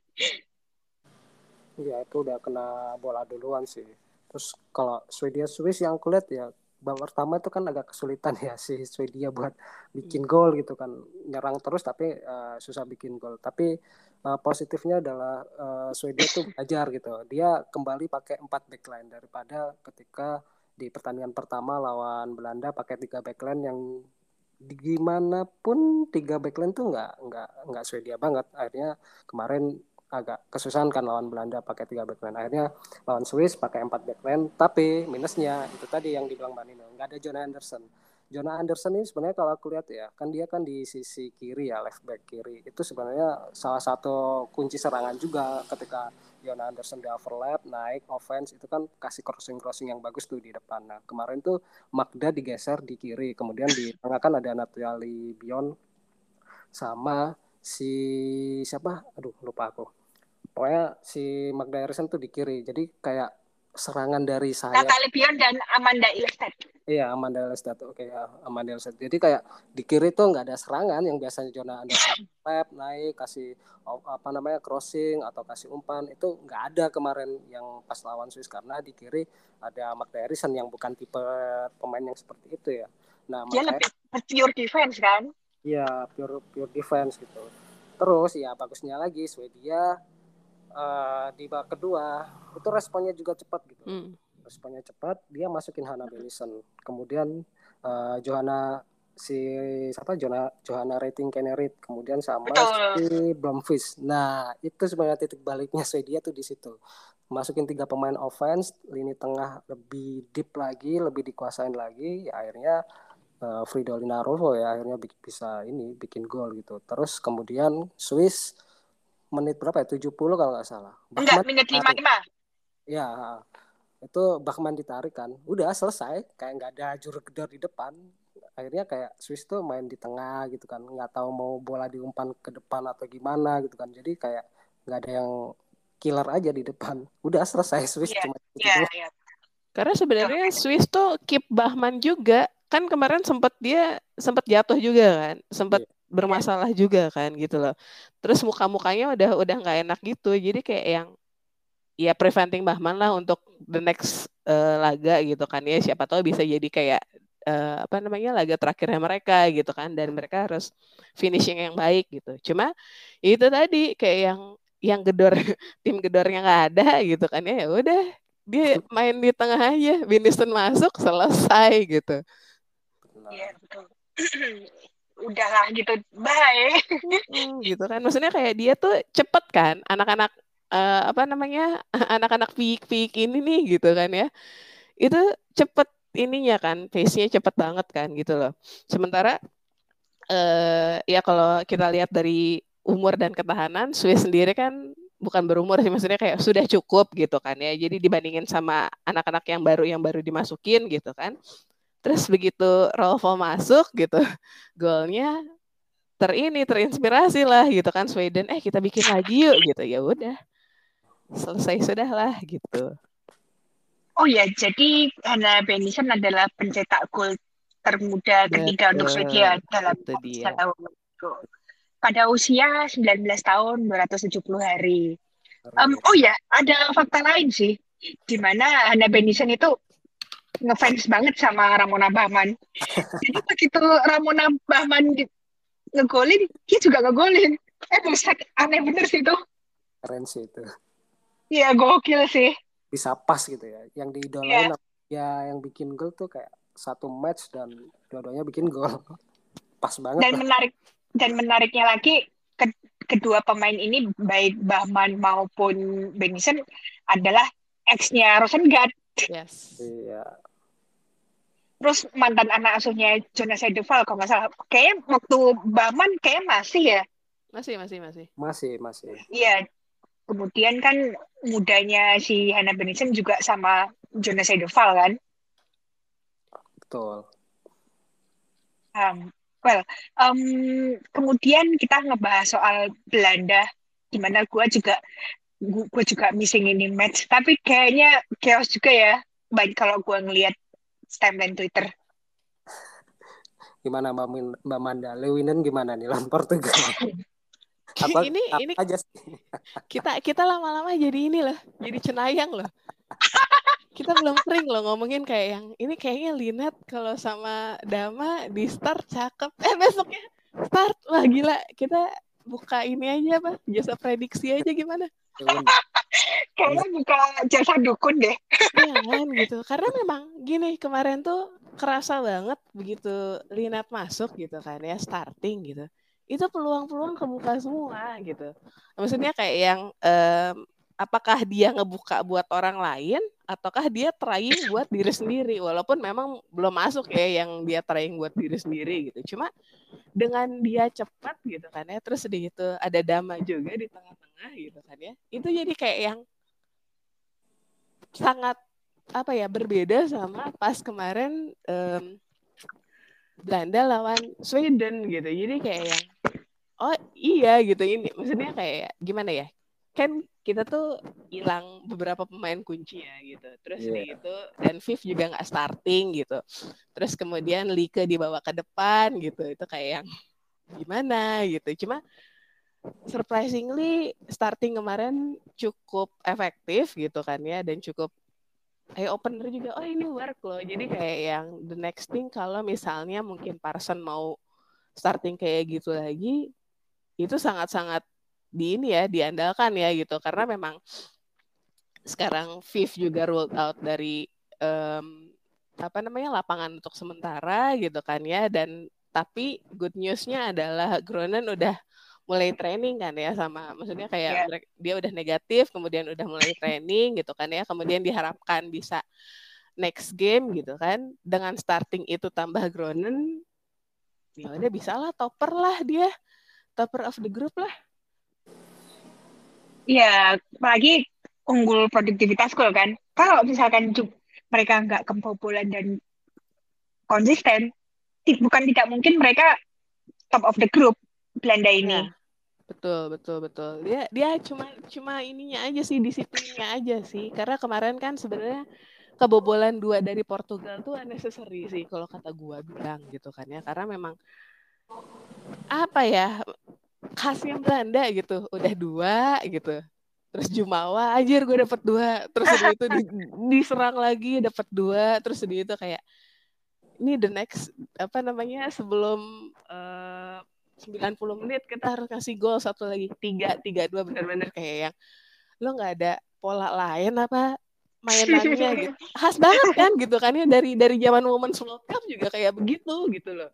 Iya, itu udah kena bola duluan sih. Terus kalau Swedia Swiss yang kulihat ya babak pertama itu kan agak kesulitan ya si Swedia buat bikin gol gitu kan nyerang terus tapi uh, susah bikin gol tapi uh, positifnya adalah uh, Swedia tuh belajar gitu. Dia kembali pakai empat backline daripada ketika di pertandingan pertama lawan Belanda pakai tiga backline yang gimana pun tiga backline tuh nggak nggak nggak Swedia banget. Akhirnya kemarin agak kesusahan kan lawan Belanda pakai tiga backline. Akhirnya lawan Swiss pakai empat backline tapi minusnya itu tadi yang dibilang Mbak Nino nggak ada Jonah Anderson Jonah Anderson ini sebenarnya kalau aku lihat ya, kan dia kan di sisi kiri ya, left back kiri. Itu sebenarnya salah satu kunci serangan juga ketika Jonah Anderson di overlap, naik offense itu kan kasih crossing-crossing yang bagus tuh di depan. Nah, kemarin tuh Magda digeser di kiri, kemudian di tengah kan ada Natali Bion sama si siapa? Aduh, lupa aku. Pokoknya si Magda Harrison tuh di kiri. Jadi kayak serangan dari saya. Natalie Bion dan Amanda Ilestedt. Iya, Amanda Ilestedt. Oke, ya, Amanda Ilestedt. Jadi kayak di kiri tuh nggak ada serangan yang biasanya Jonah Anderson tap naik kasih apa namanya crossing atau kasih umpan itu nggak ada kemarin yang pas lawan Swiss karena di kiri ada Magda Harrison yang bukan tipe pemain yang seperti itu ya. Nah, dia lebih pure defense kan? Iya, pure pure defense gitu. Terus ya bagusnya lagi Swedia uh, di babak kedua itu responnya juga cepat gitu. Hmm. responnya cepat dia masukin Hana Benison kemudian uh, Johanna si siapa? Johanna Johanna rating Kennerit. Kemudian sama Betul. si Blomqvist. Nah itu sebenarnya titik baliknya Swedia tuh di situ. Masukin tiga pemain offense lini tengah lebih deep lagi lebih dikuasain lagi ya akhirnya uh, Fridolina Rolfo ya akhirnya bisa ini bikin gol gitu. Terus kemudian Swiss menit berapa ya? 70 kalau nggak salah. Enggak, menit 55. Ya, itu Bachmann ditarik kan. Udah selesai, kayak nggak ada juru gedor di depan. Akhirnya kayak Swiss tuh main di tengah gitu kan. Nggak tahu mau bola diumpan ke depan atau gimana gitu kan. Jadi kayak nggak ada yang killer aja di depan. Udah selesai Swiss yeah, cuma gitu. Yeah, yeah. Karena sebenarnya Swiss tuh keep Bahman juga kan kemarin sempat dia sempat jatuh juga kan sempat yeah bermasalah juga kan gitu loh. Terus muka-mukanya udah udah nggak enak gitu. Jadi kayak yang ya preventing Bahman lah untuk the next uh, laga gitu kan ya. Siapa tahu bisa jadi kayak uh, apa namanya laga terakhirnya mereka gitu kan dan mereka harus finishing yang baik gitu. Cuma itu tadi kayak yang yang gedor <laughs> tim gedornya nggak ada gitu kan ya. Ya udah dia main di tengah aja, Winston masuk selesai gitu. Iya betul. <clears throat> udahlah gitu. Bye. Hmm, gitu kan. Maksudnya kayak dia tuh cepet kan anak-anak uh, apa namanya <laughs> anak-anak pik-pik ini nih gitu kan ya. Itu cepet ininya kan pace-nya cepet banget kan gitu loh. Sementara uh, ya kalau kita lihat dari umur dan ketahanan Swiss sendiri kan bukan berumur sih maksudnya kayak sudah cukup gitu kan ya. Jadi dibandingin sama anak-anak yang baru yang baru dimasukin gitu kan Terus begitu Rolfo masuk gitu, golnya terini terinspirasi lah gitu kan Sweden. Eh kita bikin lagi yuk gitu. Ya udah selesai sudah lah gitu. Oh ya jadi Hannah Benison adalah pencetak gol termuda ketiga untuk Swedia dalam sejarah pada usia 19 tahun 270 hari. Um, oh ya ada fakta lain sih di mana Hannah Benison itu ngefans banget sama Ramona Bahman. Jadi begitu Ramona Bahman di, ngegolin, dia juga ngegolin. Eh buset, aneh bener sih itu. Keren sih itu. Iya, gokil sih. Bisa pas gitu ya. Yang diidolain yeah. ya yang bikin gol tuh kayak satu match dan dua-duanya bikin gol. <laughs> Pas banget. Dan lah. menarik dan menariknya lagi ke, kedua pemain ini baik Bahman maupun Benison adalah ex-nya Rosengard. Yes. Iya terus mantan anak asuhnya Jonas Edeval kalau nggak salah. Kayak waktu Baman kayak masih ya? Masih masih masih. Masih masih. Iya. Kemudian kan mudanya si Hannah Benison juga sama Jonas Edeval kan? Betul. Um, well um, kemudian kita ngebahas soal Belanda di mana gue juga gue juga missing ini match. Tapi kayaknya chaos juga ya baik kalau gue ngelihat timeline Twitter. gimana Mbak, Min- Mbak Manda Lewinen gimana nih lawan Portugal <laughs> apa ini apa ini aja sih <laughs> kita kita lama-lama jadi ini loh, jadi cenayang loh. <laughs> Kita belum sering loh ngomongin kayak yang ini kayaknya Linet kalau sama Dama di start cakep. Eh besoknya start wah gila kita buka ini aja apa jasa prediksi aja gimana? Kayaknya buka jasa dukun deh. Iya kan gitu. Karena memang gini kemarin tuh kerasa banget begitu Linat masuk gitu kan ya starting gitu. Itu peluang-peluang kebuka semua gitu. Maksudnya kayak yang em, apakah dia ngebuka buat orang lain ataukah dia trying buat diri sendiri walaupun memang belum masuk ya yang dia trying buat diri sendiri gitu. Cuma dengan dia cepat gitu kan ya terus di itu ada Dama juga di tengah-tengah gitu kan ya. Itu jadi kayak yang sangat apa ya berbeda sama pas kemarin em, Belanda lawan Sweden gitu. Jadi kayak yang oh iya gitu ini maksudnya kayak gimana ya? Kan kita tuh hilang beberapa pemain kunci ya gitu. Terus di itu dan Viv juga nggak starting gitu. Terus kemudian Like dibawa ke depan gitu. Itu kayak yang gimana gitu. Cuma surprisingly starting kemarin cukup efektif gitu kan ya dan cukup eye opener juga oh ini work loh jadi kayak yang the next thing kalau misalnya mungkin Parson mau starting kayak gitu lagi itu sangat-sangat di ini ya diandalkan ya gitu. Karena memang sekarang Viv juga rolled out dari em, apa namanya lapangan untuk sementara gitu kan ya. Dan tapi good newsnya adalah Gronen udah mulai training kan ya sama maksudnya kayak Iya. mereka- dia udah negatif kemudian udah mulai training gitu kan ya. Kemudian diharapkan bisa next game gitu kan. Dengan starting itu tambah Gronen ya udah bisa lah topper lah dia. Topper of the group lah Iya, apalagi unggul produktivitas kan. Kalau misalkan mereka nggak kebobolan dan konsisten, bukan tidak mungkin mereka top of the group Belanda ini. Nah, betul betul betul dia dia cuma cuma ininya aja sih disiplinnya aja sih karena kemarin kan sebenarnya kebobolan dua dari Portugal tuh unnecessary sih kalau kata gua bilang gitu kan ya karena memang apa ya khasnya Belanda gitu. Udah dua gitu. Terus Jumawa anjir gue dapet dua. Terus udah itu di- <laughs> diserang lagi dapet dua. Terus udah itu kayak ini the next apa namanya sebelum eh, 90 menit kita harus kasih gol satu lagi. Tiga tiga dua benar-benar kayak yang lo nggak ada pola lain apa mainannya <laughs> gitu? Khas banget kan gitu kan ya dari dari zaman Women's World Cup juga kayak begitu gitu loh.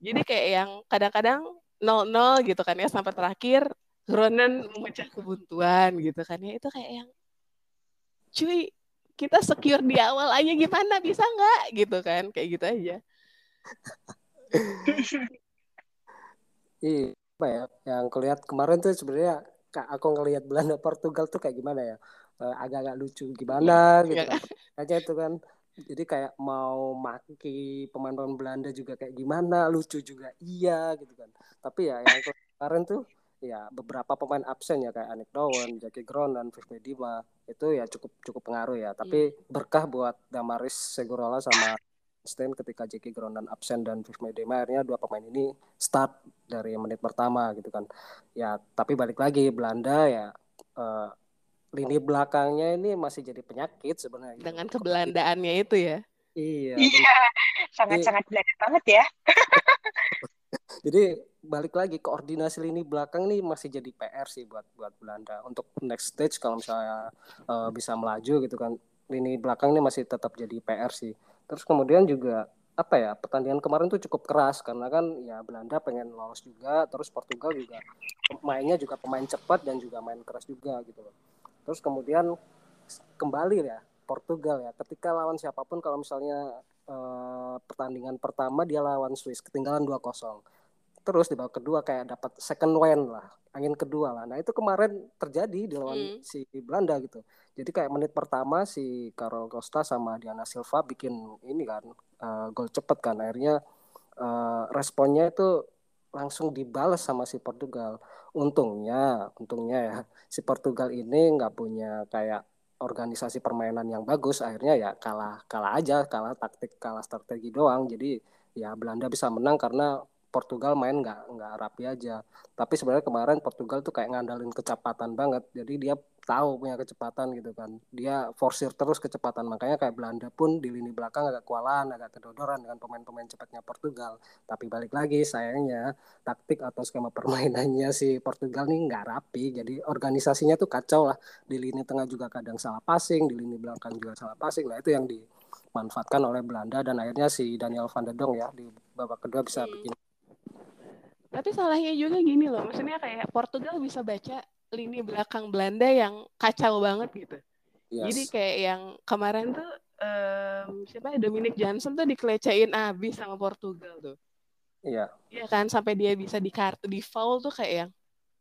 Jadi kayak yang kadang-kadang 0-0 gitu kan ya sampai terakhir Gronen memecah kebuntuan gitu kan ya itu kayak yang cuy kita secure di awal aja gimana bisa nggak gitu kan kayak gitu aja <laughs> Iya, apa ya? Yang kulihat kemarin tuh sebenarnya kak aku ngelihat Belanda Portugal tuh kayak gimana ya? Eh, agak-agak lucu gimana gitu Iya. kan. Aja itu kan. Jadi kayak mau maki pemain-pemain Belanda juga kayak gimana, lucu juga iya gitu kan. Tapi ya yang kemarin tuh ya beberapa pemain absen ya kayak Anik Dowen, Jackie Gronan, Viv Medima itu ya cukup cukup pengaruh ya. Tapi berkah buat Damaris Segurola sama Stein ketika Jackie Gronan absen dan Viv Medema akhirnya dua pemain ini start dari menit pertama gitu kan. Ya, tapi balik lagi Belanda ya eh, lini belakangnya ini masih jadi penyakit sebenarnya. dengan kebelandaannya itu ya Iya. Iya, sangat-sangat Belanda banget ya. <laughs> Jadi balik lagi koordinasi lini belakang nih masih jadi PR sih buat buat Belanda untuk next stage kalau misalnya eh, bisa melaju gitu kan. Lini belakang ini masih tetap jadi PR sih. Terus kemudian juga apa ya pertandingan kemarin tuh cukup keras karena kan ya Belanda pengen lolos juga terus Portugal juga mainnya juga pemain cepat dan juga main keras juga gitu loh. Terus kemudian kembali ya Portugal ya. Ketika lawan siapa pun kalau misalnya eh, pertandingan pertama dia lawan Swiss ketinggalan 2-0 terus di babak kedua kayak dapat second wind lah angin kedua lah. Nah itu kemarin terjadi di lawan Hmm. si Belanda gitu. Jadi kayak menit pertama si Carol Costa sama Diana Silva bikin ini kan eh, gol cepet kan. Akhirnya eh, responnya itu langsung dibalas sama si Portugal untungnya untungnya ya si Portugal ini nggak punya kayak organisasi permainan yang bagus akhirnya ya kalah kalah aja kalah taktik kalah strategi doang jadi ya Belanda bisa menang karena Portugal main nggak nggak rapi aja. Tapi sebenarnya kemarin Portugal tuh kayak ngandalin kecepatan banget. Jadi dia tahu punya kecepatan gitu kan. Dia forsir terus kecepatan. Makanya kayak Belanda pun di lini belakang agak kewalahan, agak kedodoran dengan pemain-pemain cepatnya Portugal. Tapi balik lagi sayangnya taktik atau skema <laughs> permainannya si Portugal nih nggak rapi. Jadi organisasinya tuh kacau lah. Di lini tengah juga kadang salah passing, di lini belakang juga salah passing. Nah itu yang dimanfaatkan oleh Belanda dan akhirnya si Daniel van der Dong ya di babak kedua bisa hmm. bikin tapi salahnya juga gini loh, maksudnya kayak Portugal bisa baca lini belakang Belanda yang kacau banget gitu. Yes. Jadi kayak yang kemarin tuh um, siapa ya Dominic Johnson tuh dikelecehin abis sama Portugal tuh. Iya. Iya kan sampai dia bisa di kartu di foul tuh kayak yang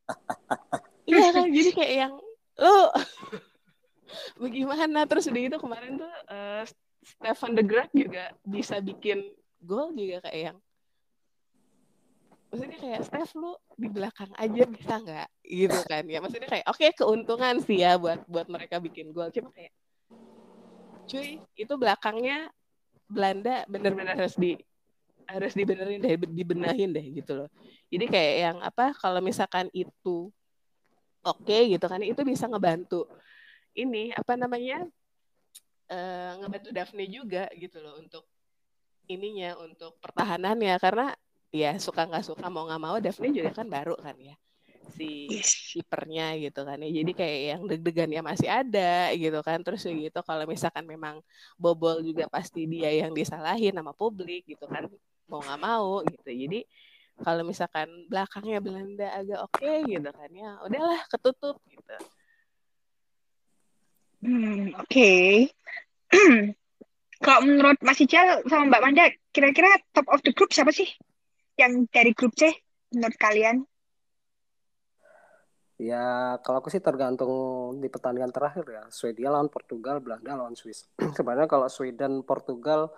<laughs> Iya kan jadi kayak yang lo <laughs> bagaimana terus udah itu kemarin tuh uh, Stefan de Graaf juga bisa bikin gol juga kayak yang maksudnya kayak Steph lu di belakang aja bisa nggak? Gitu kan ya. Maksudnya kayak oke okay, keuntungan sih ya buat buat mereka bikin gol cuma kayak cuy itu belakangnya Belanda bener-bener harus di harus dibenerin deh dibenahin deh gitu loh. Jadi kayak yang apa kalau misalkan itu oke okay, gitu kan itu bisa ngebantu ini apa namanya uh, ngebantu Daphne juga gitu loh untuk ininya untuk pertahanannya. Karena ya suka nggak suka mau nggak mau Daphne juga kan baru kan ya si kipernya gitu kan ya. Jadi kayak yang deg-degannya masih ada gitu kan. Terus gitu kalau misalkan memang bobol juga pasti dia yang disalahin sama publik gitu kan mau nggak mau gitu. Jadi kalau misalkan belakangnya Belanda agak oke okay, gitu kan ya udahlah ketutup gitu. Hmm oke. Okay. <clears throat> kalau menurut Mas Ijal sama Mbak Manda kira-kira top of the group siapa sih yang dari grup C menurut kalian? Ya, kalau aku sih tergantung di pertandingan terakhir ya. Swedia lawan Portugal, Belanda lawan Swiss. <clears throat> Sebenarnya kalau Sweden, Portugal,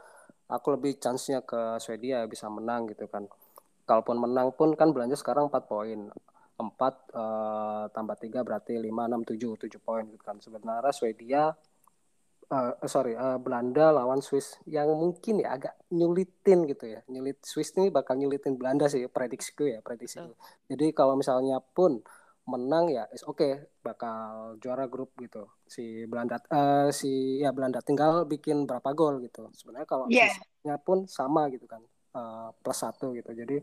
aku lebih chance-nya ke Swedia bisa menang gitu kan. Kalaupun menang pun kan Belanda sekarang 4 poin. 4 uh, tambah 3 berarti 5, 6, 7, 7 poin gitu kan. Sebenarnya Swedia uh, sorry uh, Belanda lawan Swiss yang mungkin ya agak nyulitin gitu ya. Nyulit Swiss ini bakal nyulitin Belanda sih prediksiku ya prediksi oh. jadi kalau misalnya pun menang ya oke okay, bakal juara grup gitu. Si Belanda uh, si ya Belanda tinggal bikin berapa gol gitu. Sebenarnya kalau yeah. pun sama gitu kan uh, plus satu gitu. Jadi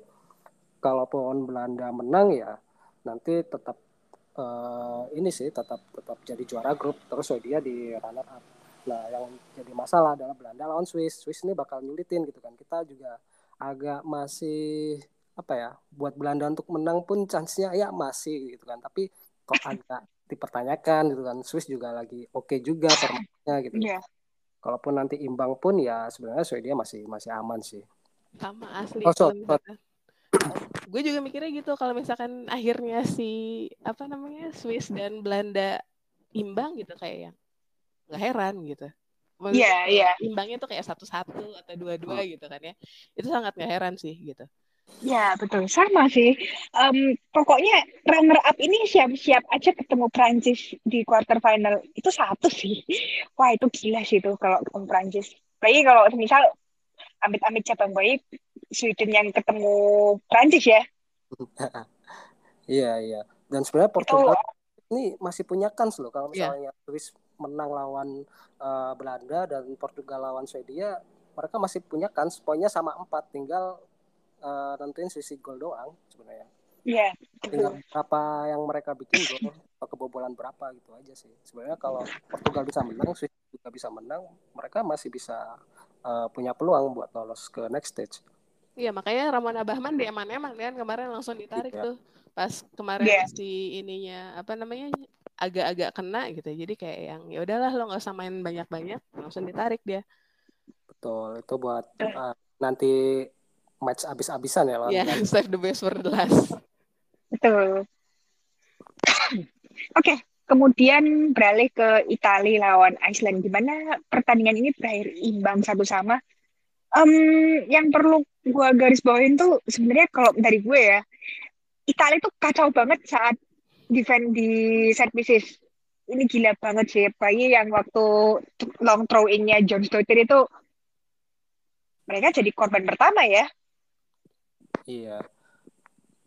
kalaupun Belanda menang ya nanti tetap uh, ini sih tetap tetap jadi juara grup. Terus dia di runner up Nah, yang jadi masalah adalah Belanda lawan Swiss. Swiss ini bakal nyulitin gitu kan. Kita juga agak masih apa ya, buat Belanda untuk menang pun chance-nya ya masih gitu kan. Tapi kok agak dipertanyakan gitu kan. Swiss juga lagi oke okay juga permainannya gitu. Yeah. Kalaupun nanti imbang pun ya sebenarnya Swedia masih masih aman sih. Sama asli. Oh, so, so. <coughs> gue juga mikirnya gitu kalau misalkan akhirnya si apa namanya Swiss dan Belanda imbang gitu kayak yang nggak heran gitu Iya, yeah, iya. Yeah. Imbangnya tuh kayak satu-satu atau dua-dua gitu kan ya. Itu sangat nggak heran sih gitu. Ya betul sama sih. Um, pokoknya runner up ini siap-siap aja ketemu Prancis di quarter final itu satu sih. Wah itu gila sih itu kalau ketemu Prancis. Lagi kalau misal amit-amit cabang bayi Sweden yang ketemu Prancis ya. <laughs> Iya iya. Dan sebenarnya Portugal itu, ini masih punya kans loh kalau iya. misalnya yeah. Swiss menang lawan uh, Belanda dan Portugal lawan Swedia mereka masih punya kans poinnya sama empat tinggal uh, nentuin sisi gol doang sebenarnya Iya. Yeah, tinggal berapa yang mereka bikin gol kebobolan berapa gitu aja sih sebenarnya kalau Portugal bisa menang Swedia juga bisa menang mereka masih bisa uh, punya peluang buat lolos ke next stage Iya makanya Ramon Abahman di eman-eman kan kemarin langsung ditarik yeah. tuh pas kemarin yeah. si ininya apa namanya agak-agak kena gitu. Jadi kayak yang ya udahlah lo nggak usah main banyak-banyak langsung ditarik dia. Betul itu buat uh, nanti match abis-abisan ya lo yeah, <laughs> save the best for the last. Betul. Oke okay. kemudian beralih ke Italia lawan Iceland. Gimana pertandingan ini berakhir imbang satu sama? Um, yang perlu gue garis bawain tuh sebenarnya kalau dari gue ya Italia tuh kacau banget saat defend di set pieces ini gila banget sih bayi yang waktu long throw innya John Stotter itu mereka jadi korban pertama ya. Iya.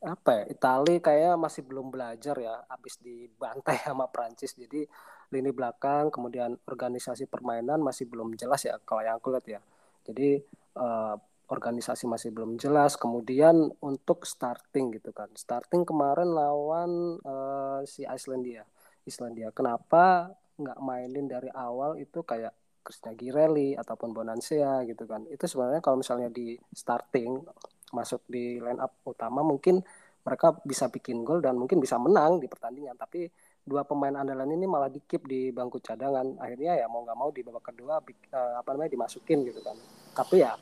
Apa ya? Itali kayak masih belum belajar ya, habis dibantai <laughs> sama Prancis. Jadi lini belakang, kemudian organisasi permainan masih belum jelas ya kalau yang aku lihat ya. Jadi uh, organisasi masih belum jelas. Kemudian untuk starting gitu kan, starting kemarin lawan uh, si Islandia. Islandia. Kenapa nggak mainin dari awal itu kayak Krisna Girelli ataupun Bonansea gitu kan. Itu sebenarnya kalau misalnya di starting masuk di line up utama mungkin mereka bisa bikin gol dan mungkin bisa menang di pertandingan tapi dua pemain andalan ini malah dikip di bangku cadangan akhirnya ya mau nggak mau di babak kedua uh, apa namanya dimasukin gitu kan tapi ya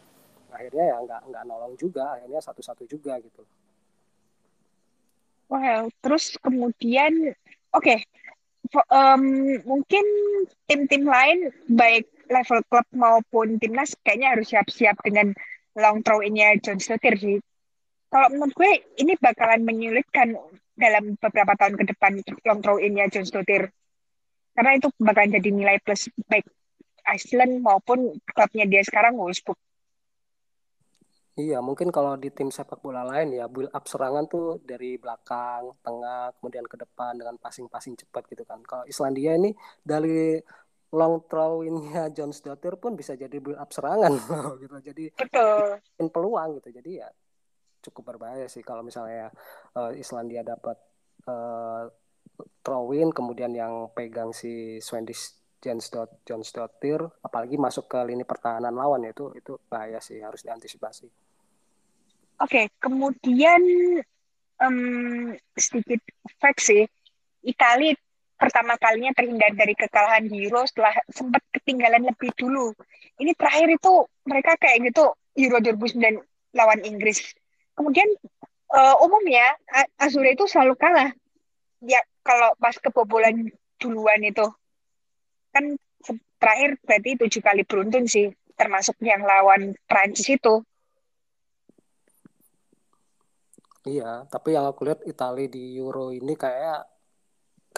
akhirnya ya nggak nggak nolong juga akhirnya satu-satu juga gitu well terus kemudian oke okay. um, mungkin tim-tim lain baik level klub maupun timnas kayaknya harus siap-siap dengan long throw ini John Stotir sih kalau menurut gue ini bakalan menyulitkan dalam beberapa tahun ke depan long throw in ya John Stotir. Karena itu bakalan jadi nilai plus baik Iceland maupun klubnya dia sekarang Wolfsburg. Iya, mungkin kalau di tim sepak bola lain ya build up serangan tuh dari belakang, tengah, kemudian ke depan dengan passing-passing cepat gitu kan. Kalau Islandia ini dari long throw innya <laughs> John Stotir pun bisa jadi build up serangan <laughs> gitu. Jadi Betul. peluang gitu. Jadi ya cukup berbahaya sih kalau misalnya uh, Islandia dapat uh, throw in kemudian yang pegang si Swedish Jensdot John Stottir apalagi masuk ke lini pertahanan lawan itu itu bahaya sih harus diantisipasi. Oke, okay, kemudian um, sedikit fact sih, Italia pertama kalinya terhindar dari kekalahan Euro setelah sempat ketinggalan lebih dulu. Ini terakhir itu mereka kayak gitu Euro 2009 lawan Inggris. Kemudian uh, umumnya Azure itu selalu kalah. Ya kalau pas kebobolan duluan itu. Kan terakhir berarti tujuh kali beruntun sih termasuk yang lawan Prancis itu iya tapi yang aku lihat Italia di Euro ini kayak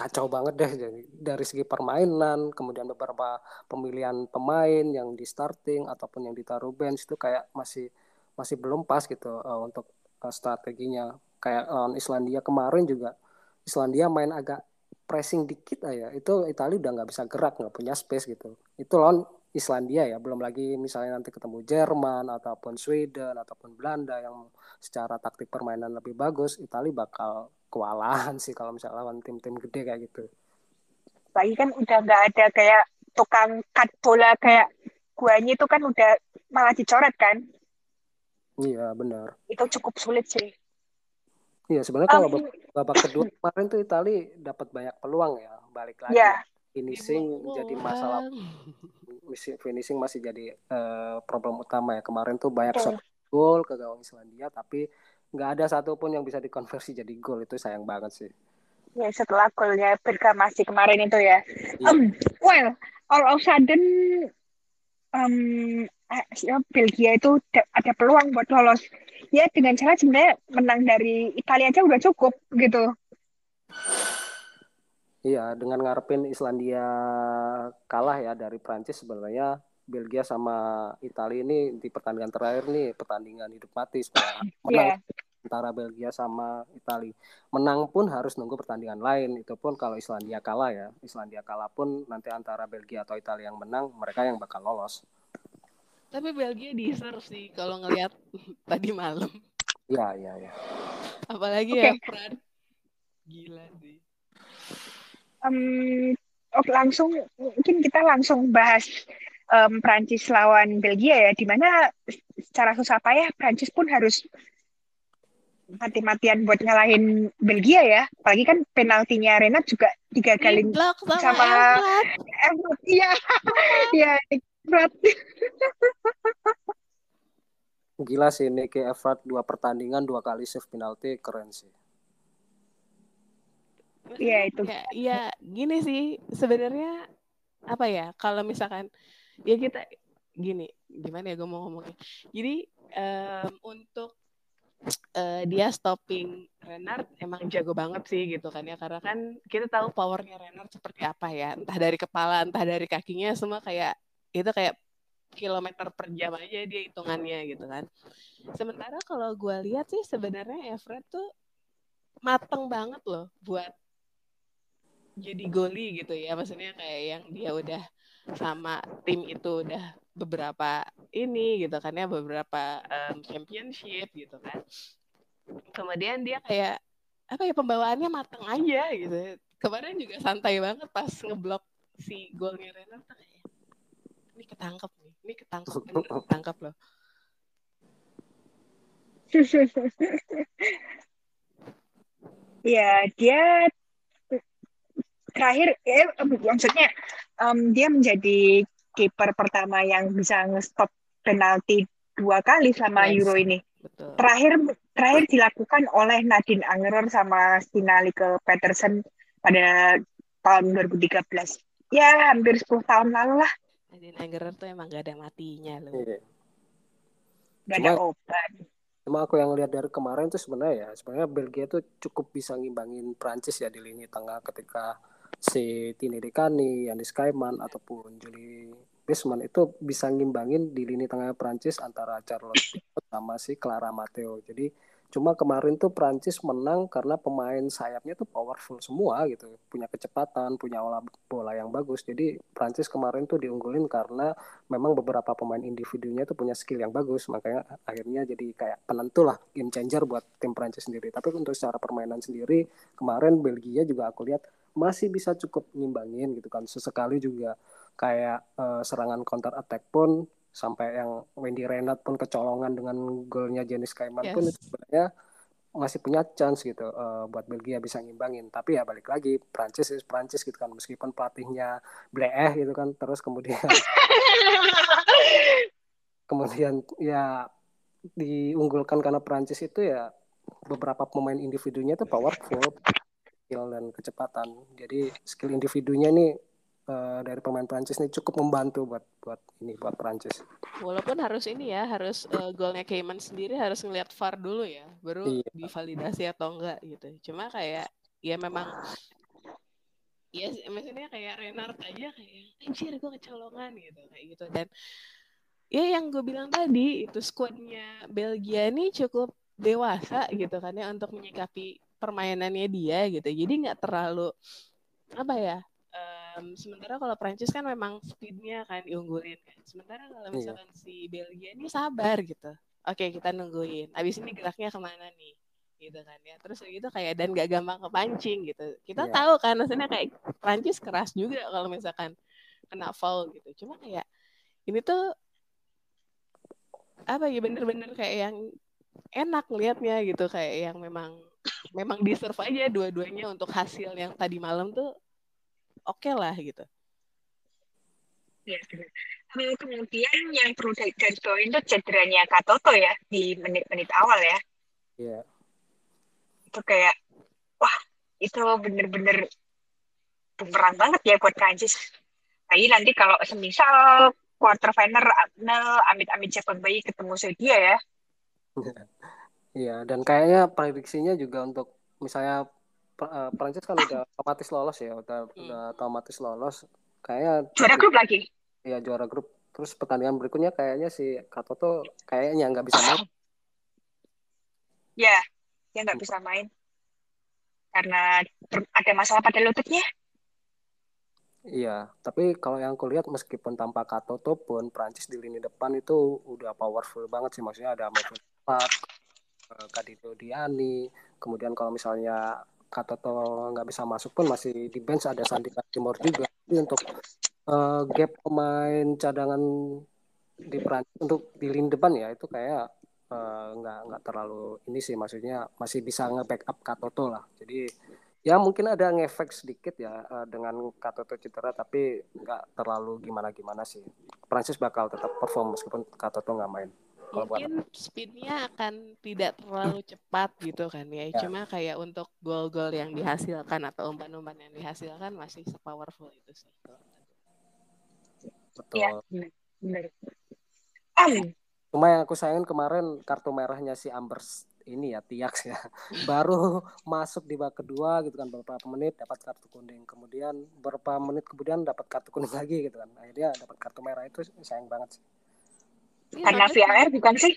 kacau banget deh. Jadi dari segi permainan kemudian beberapa pemilihan pemain yang di starting ataupun yang ditaruh bench itu kayak masih masih belum pas gitu uh, untuk uh, strateginya. Kayak lawan Islandia kemarin juga Islandia main agak pressing dikit aja. Itu Italia udah nggak bisa gerak nggak punya space gitu. Itu lawan Islandia ya belum lagi misalnya nanti ketemu Jerman ataupun Sweden ataupun Belanda yang secara taktik permainan lebih bagus Italia bakal kewalahan sih kalau misalnya lawan tim-tim gede kayak gitu lagi kan udah nggak ada kayak tukang cut bola kayak guanya itu kan udah malah dicoret kan Iya benar. Itu cukup sulit sih. Iya sebenarnya kalau um, babak kedua kemarin tuh Itali dapat banyak peluang ya balik lagi. Yeah. Finishing oh, jadi masalah. Finishing masih jadi uh, problem utama ya kemarin tuh banyak shot gol ke gawang Islandia tapi nggak ada satupun yang bisa dikonversi jadi gol itu sayang banget sih. Ya setelah golnya masih kemarin itu ya. Yeah. Um, well, all of sudden um, ya, Belgia itu ada peluang buat lolos. Ya dengan cara sebenarnya menang dari Italia aja udah cukup gitu. Iya, dengan ngarepin Islandia kalah ya dari Prancis sebenarnya Belgia sama Italia ini di pertandingan terakhir nih pertandingan hidup mati supaya menang yeah. antara Belgia sama Italia. Menang pun harus nunggu pertandingan lain. Itu pun kalau Islandia kalah ya. Islandia kalah pun nanti antara Belgia atau Italia yang menang, mereka yang bakal lolos. Tapi Belgia deserve sih kalau ngelihat <laughs> tadi malam. Iya, iya, iya. Apalagi okay. ya Fran. Gila sih. Um, oh, langsung mungkin kita langsung bahas um, Prancis lawan Belgia ya, di mana secara susah payah Prancis pun harus mati-matian buat ngalahin Belgia ya. Apalagi kan penaltinya Renat juga digagalin sama, sama Iya, iya berat. Gila sih Nicky Everett dua pertandingan dua kali save penalti keren sih. Iya <laughs> itu. Ya, ya gini sih sebenarnya apa ya kalau misalkan ya kita gini gimana ya gue mau ngomongnya. Jadi um, untuk uh, dia stopping Renard emang jago banget sih gitu kan ya karena kan kita tahu powernya Renard seperti apa ya entah dari kepala entah dari kakinya semua kayak itu kayak kilometer per jam aja dia hitungannya gitu kan. Sementara kalau gue lihat sih sebenarnya Everett tuh mateng banget loh buat jadi goli gitu ya. Maksudnya kayak yang dia udah sama tim itu udah beberapa ini gitu kan ya beberapa um, championship gitu kan. Kemudian dia kayak apa ya pembawaannya mateng aja gitu. Kemarin juga santai banget pas ngeblok si golnya Renard kayak ini ketangkep nih, ini ketangkep, ini <laughs> ketangkep loh. <laughs> ya dia terakhir eh, maksudnya um, dia menjadi kiper pertama yang bisa ngestop penalti dua kali sama yes, Euro ini. Betul. Terakhir terakhir dilakukan oleh Nadine Angerer sama Stina ke Peterson pada tahun 2013. Ya, hampir 10 tahun lalu lah. Nadine Angerer tuh emang gak ada matinya loh. Iya. Gak ada obat. Cuma aku yang lihat dari kemarin tuh sebenarnya ya, sebenarnya Belgia tuh cukup bisa ngimbangin Prancis ya di lini tengah ketika si Tini Dekani, Yanis Kaiman ataupun Julie Bisman itu bisa ngimbangin di lini tengah Prancis antara Charlotte sama si Clara Matteo. Jadi Cuma kemarin tuh Prancis menang karena pemain sayapnya tuh powerful semua gitu, punya kecepatan, punya olah bola yang bagus. Jadi Prancis kemarin tuh diunggulin karena memang beberapa pemain individunya tuh punya skill yang bagus, makanya akhirnya jadi kayak penentu lah game changer buat tim Prancis sendiri. Tapi untuk secara permainan sendiri kemarin Belgia juga aku lihat masih bisa cukup ngimbangin gitu kan. Sesekali juga kayak uh, serangan counter attack pun sampai yang Wendy Renat pun kecolongan dengan golnya Jenis Kaiman yes. pun itu sebenarnya masih punya chance gitu uh, buat Belgia bisa ngimbangin tapi ya balik lagi Prancis is Prancis gitu kan meskipun pelatihnya Bleeh gitu kan terus kemudian <laughs> kemudian ya diunggulkan karena Prancis itu ya beberapa pemain individunya itu powerful skill dan kecepatan jadi skill individunya nih uh, dari pemain Prancis ini cukup membantu buat buat ini buat Prancis. Walaupun harus ini ya, harus uh, golnya Cayman sendiri harus ngeliat VAR dulu ya, baru iya. divalidasi atau enggak gitu. Cuma kayak ya memang ya maksudnya kayak Renard aja kayak anjir gue kecolongan gitu kayak gitu dan ya yang gue bilang tadi itu skuadnya Belgia ini cukup dewasa gitu kan ya untuk menyikapi permainannya dia gitu jadi nggak terlalu apa ya um, sementara kalau Prancis kan memang speednya kan diunggulin kan. Sementara kalau iya. misalkan iya. si Belgia ini sabar gitu. Oke kita nungguin. Abis ini geraknya ke mana nih? gitu kan ya. Terus gitu kayak dan gak gampang kepancing gitu. Kita yeah. tahu kan maksudnya kayak Prancis keras juga kalau misalkan kena foul gitu. Cuma kayak ini tuh apa ya bener-bener kayak yang enak liatnya gitu kayak yang memang memang deserve aja dua-duanya untuk hasil yang tadi malam tuh oke okay lah gitu. Ya, hmm, kemudian yang perlu dari poin itu cederanya Katoto ya di menit-menit awal ya. Iya. Itu kayak, wah itu bener-bener bumerang banget ya buat Prancis. Tapi nanti kalau semisal quarter final amit-amit Jepang bayi ketemu Swedia ya. <laughs> Iya, dan kayaknya prediksinya juga untuk misalnya uh, Prancis kan udah otomatis lolos ya, udah hmm. udah otomatis lolos. Kayaknya juara grup lagi. Iya juara grup. Terus pertandingan berikutnya kayaknya si Kato tuh kayaknya nggak bisa main. Ya, dia nggak bisa main karena ada masalah pada lututnya. Iya, tapi kalau yang aku lihat meskipun tanpa Katoto pun Prancis di lini depan itu udah powerful banget sih. Maksudnya ada Pat, eh, Kadido Diani, kemudian kalau misalnya Katoto nggak bisa masuk pun masih di bench ada Sandi Timur juga. Jadi untuk uh, gap pemain cadangan di Prancis untuk di lini depan ya itu kayak uh, nggak nggak terlalu ini sih maksudnya masih bisa nge-backup Katoto lah. Jadi ya mungkin ada ngefek sedikit ya uh, dengan Katoto cedera tapi nggak terlalu gimana gimana sih. Prancis bakal tetap perform meskipun Katoto nggak main mungkin speednya akan tidak terlalu cepat gitu kan ya. ya. Cuma kayak untuk gol-gol yang dihasilkan atau umpan-umpan yang dihasilkan masih sepowerful itu sih. Betul. Ya, benar. Um. Cuma yang aku sayangin kemarin kartu merahnya si Ambers ini ya Tiax ya <laughs> baru masuk di babak kedua gitu kan beberapa menit dapat kartu kuning kemudian beberapa menit kemudian dapat kartu kuning lagi gitu kan akhirnya dapat kartu merah itu sayang banget sih Iya, Karena soalnya VAR bukan sih?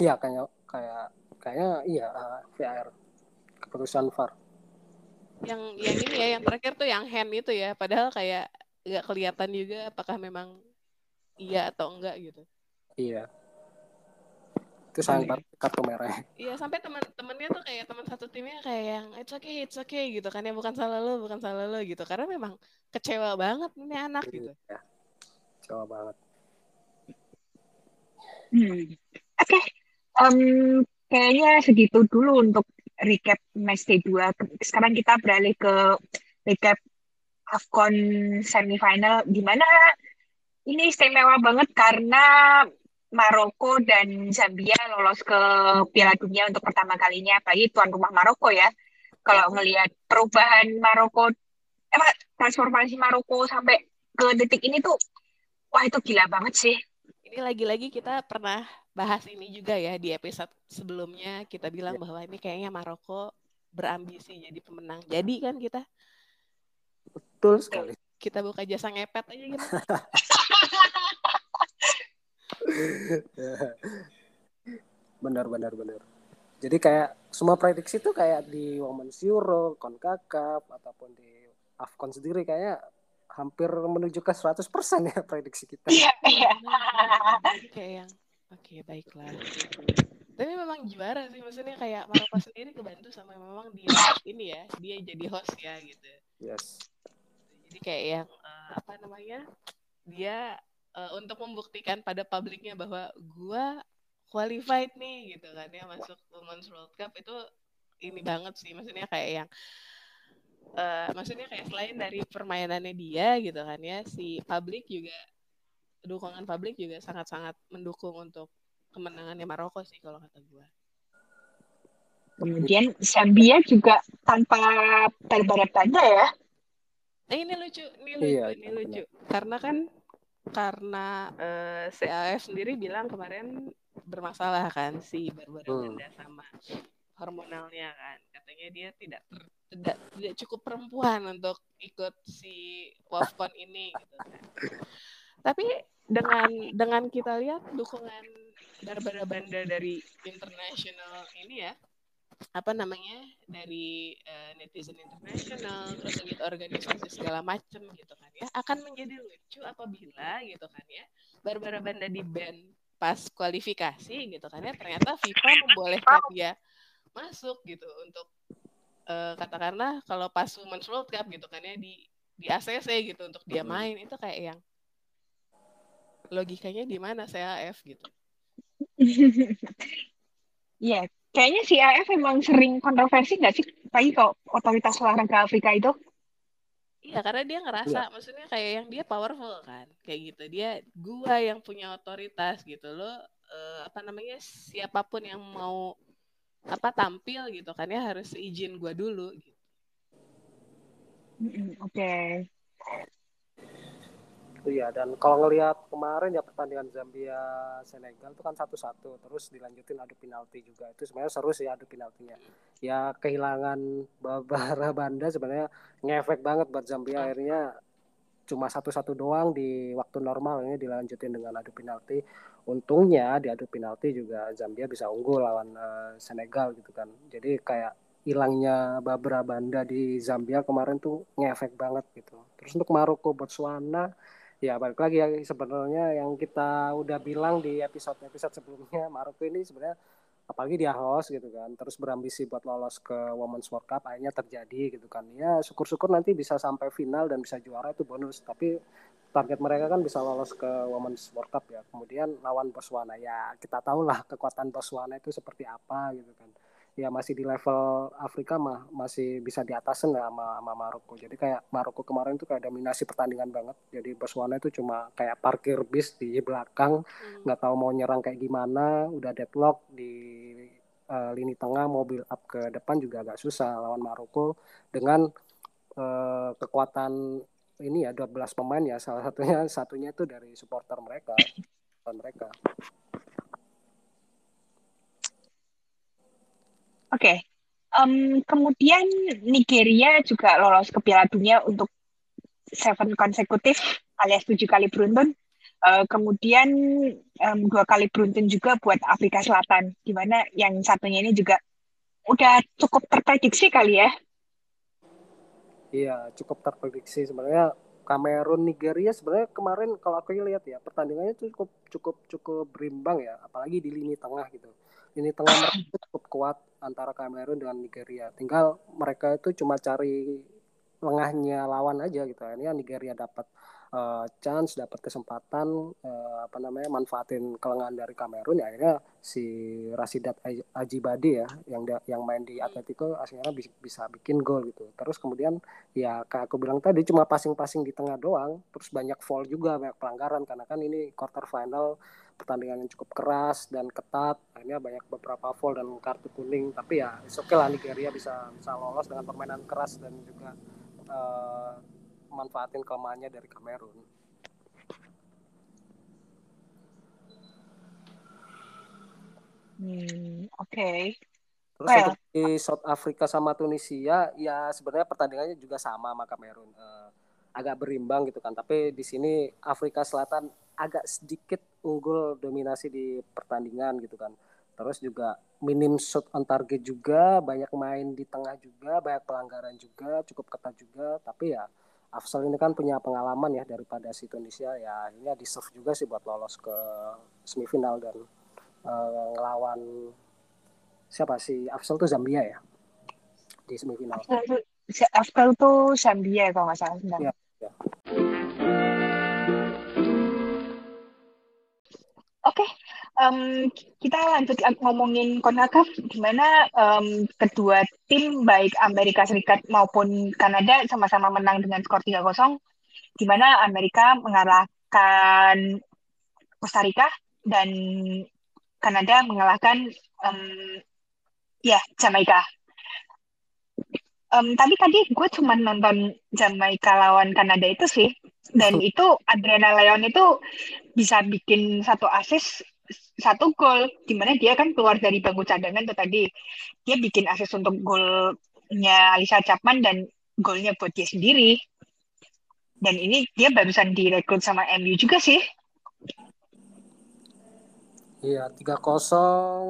Iya kayaknya kayak kayaknya iya uh, VAR keputusan VAR. yang yang ini ya yang terakhir tuh yang hand itu ya padahal kayak nggak kelihatan juga apakah memang iya atau enggak gitu Iya. Itu sayang Oke. banget kartu merah. iya sampai teman-temannya tuh kayak teman satu timnya kayak yang it's okay it's okay gitu kan ya bukan salah lo bukan salah lo gitu karena memang kecewa banget ini anak gitu Iya. Coba banget. Hmm. Oke, Em, kayaknya segitu dulu untuk recap match day 2. Sekarang kita beralih ke recap AFCON semifinal di mana ini istimewa banget karena Maroko dan Zambia lolos ke Piala Dunia untuk pertama kalinya, apalagi tuan rumah Maroko ya. Kalau ngelihat perubahan Maroko, eh, transformasi Maroko sampai ke detik ini tuh, wah itu gila banget sih. Ini lagi-lagi kita pernah bahas ini juga ya di episode sebelumnya kita bilang Ya. bahwa ini kayaknya Maroko berambisi jadi pemenang jadi kan kita Betul sekali. kita buka jasa ngepet aja gitu <laughs> benar benar benar. Jadi kayak semua prediksi tuh kayak di Women's Euro, CONCACAF ataupun di AFCON sendiri kayak hampir menuju ke 100% ya prediksi kita. Iya, iya. Kayak yang oke baiklah tapi memang juara sih maksudnya kayak Maroko sendiri kebantu sama memang dia ini ya dia jadi host ya gitu Yes. jadi kayak yang eh, apa namanya dia eh, untuk membuktikan pada publiknya bahwa gua qualified nih gitu kan ya masuk Women's World Cup itu ini banget sih maksudnya kayak yang eh, maksudnya kayak selain dari permainannya dia gitu kan ya si publik juga dukungan publik juga sangat-sangat mendukung untuk kemenangannya Maroko sih kalau kata gua Kemudian Zambia juga tanpa Banda ya. Eh, ini lucu, ini lucu, Iya, ini iya, lucu. Karena kan karena eh, CAF sendiri bilang kemarin bermasalah kan si Barbara Hmm. Sama hormonalnya kan. Katanya dia tidak ter- tidak tidak cukup perempuan untuk ikut si WAFCON ini gitu kan. Tapi dengan dengan kita lihat dukungan Barbara Banda dari international ini ya apa namanya dari eh, netizen internasional terus gitu organisasi segala macem gitu kan ya akan menjadi lucu apabila gitu kan ya Barbara Banda di ban pas kualifikasi gitu kan ya ternyata FIFA membolehkan dia masuk gitu untuk eh, katakanlah kalau pas Women's World Cup gitu kan ya di di ACC gitu untuk dia main itu kayak yang logikanya di mana CAF gitu <laughs> Iya, kayaknya si AF emang sering kontroversi nggak sih? Apalagi kalau otoritas olahraga Afrika itu. Iya, karena dia ngerasa, maksudnya kayak yang dia powerful kan, kayak gitu. Dia gua yang punya otoritas gitu loh. eh, apa namanya siapa pun yang mau apa tampil gitu kan ya harus izin gua dulu. Gitu. Oke. Iya dan kalau ngelihat kemarin ya pertandingan Zambia Senegal itu kan satu-satu terus dilanjutin adu penalti juga itu sebenarnya seru sih adu penaltinya ya kehilangan Barbara Banda sebenarnya ngefek banget buat Zambia akhirnya cuma satu-satu doang di waktu normal. Ini dilanjutin dengan adu penalti. Untungnya di adu penalti juga Zambia bisa unggul lawan eh, Senegal gitu kan. Jadi kayak hilangnya Barbara Banda di Zambia kemarin tuh ngefek banget gitu. Terus untuk Maroko Botswana Ya balik lagi ya sebenarnya yang kita udah bilang di episode-episode sebelumnya Maroko ini sebenarnya apalagi dia host gitu kan terus berambisi buat lolos ke Women's World Cup akhirnya terjadi gitu kan. Ya syukur-syukur nanti bisa sampai final dan bisa juara itu bonus. Tapi target mereka kan bisa lolos ke Women's World Cup ya. Kemudian lawan Botswana. Ya kita tahu lah kekuatan Botswana itu seperti apa gitu kan ya masih di level Afrika mah masih bisa di atasin lah sama, sama Maroko. Jadi kayak Maroko kemarin tuh kayak dominasi pertandingan banget. Jadi Botswana itu cuma kayak parkir bis di belakang, Hmm. nggak tahu mau nyerang kayak gimana, udah deadlock di eh, lini tengah mau build up ke depan juga agak susah lawan Maroko dengan eh, kekuatan ini ya 12 pemain ya salah satunya satunya itu dari supporter mereka mereka Oke. Em, kemudian Nigeria juga lolos ke Piala Dunia untuk seven konsekutif alias tujuh kali beruntun. Eh, kemudian um, dua kali beruntun juga buat Afrika Selatan, di mana yang satunya ini juga udah cukup terprediksi kali ya. Iya, cukup terprediksi sebenarnya Kamerun Nigeria sebenarnya kemarin kalau aku lihat ya pertandingannya cukup cukup cukup berimbang ya apalagi di lini tengah gitu lini tengah mereka cukup kuat antara Kamerun dengan Nigeria. Tinggal mereka itu cuma cari lengahnya lawan aja gitu. Akhirnya Nigeria dapat uh, chance dapat kesempatan uh, apa namanya manfaatin kelengahan dari Kamerun ya akhirnya si Rasidat Ajibade ya yang yang main di Atletico akhirnya bisa, bisa bikin gol gitu. Terus kemudian ya kayak aku bilang tadi cuma passing-passing di tengah doang. Terus banyak foul juga banyak pelanggaran. Karena kan ini quarter final pertandingan yang cukup keras dan ketat akhirnya banyak beberapa foul dan kartu kuning tapi ya oke okay lah Nigeria bisa bisa lolos dengan permainan keras dan juga uh, manfaatin kelemahannya dari Kamerun. Hmm, oke. Okay. Terus well. untuk di South Africa sama Tunisia, ya sebenarnya pertandingannya juga sama sama Kamerun. Uh, agak berimbang gitu kan. Tapi di sini Afrika Selatan agak sedikit unggul dominasi di pertandingan gitu kan. Terus juga minim shot on target juga, banyak main di tengah juga, banyak pelanggaran juga, cukup ketat juga. Tapi ya Afsal ini kan punya pengalaman ya daripada si Tunisia ya ini deserve juga sih buat lolos ke semifinal dan uh, ngelawan siapa sih Afsal tuh Zambia ya di semifinal. Afsal tuh Zambia kalau nggak salah. Ya, ya. Oke, okay, um, kita lanjut ngomongin Konakaf, gimana um, kedua tim baik Amerika Serikat maupun Kanada sama-sama menang dengan skor 3-0, di mana Amerika mengalahkan Costa Rica dan Kanada mengalahkan um, ya Jamaika. Um, tapi tadi gue cuma nonton Jamaika lawan Kanada itu sih, dan itu Adriana Leon itu bisa bikin satu asis satu gol di mana dia kan keluar dari bangku cadangan tuh tadi dia bikin asis untuk golnya Alisa Chapman dan golnya buat dia sendiri dan ini dia barusan direkrut sama MU juga sih Iya, tiga kosong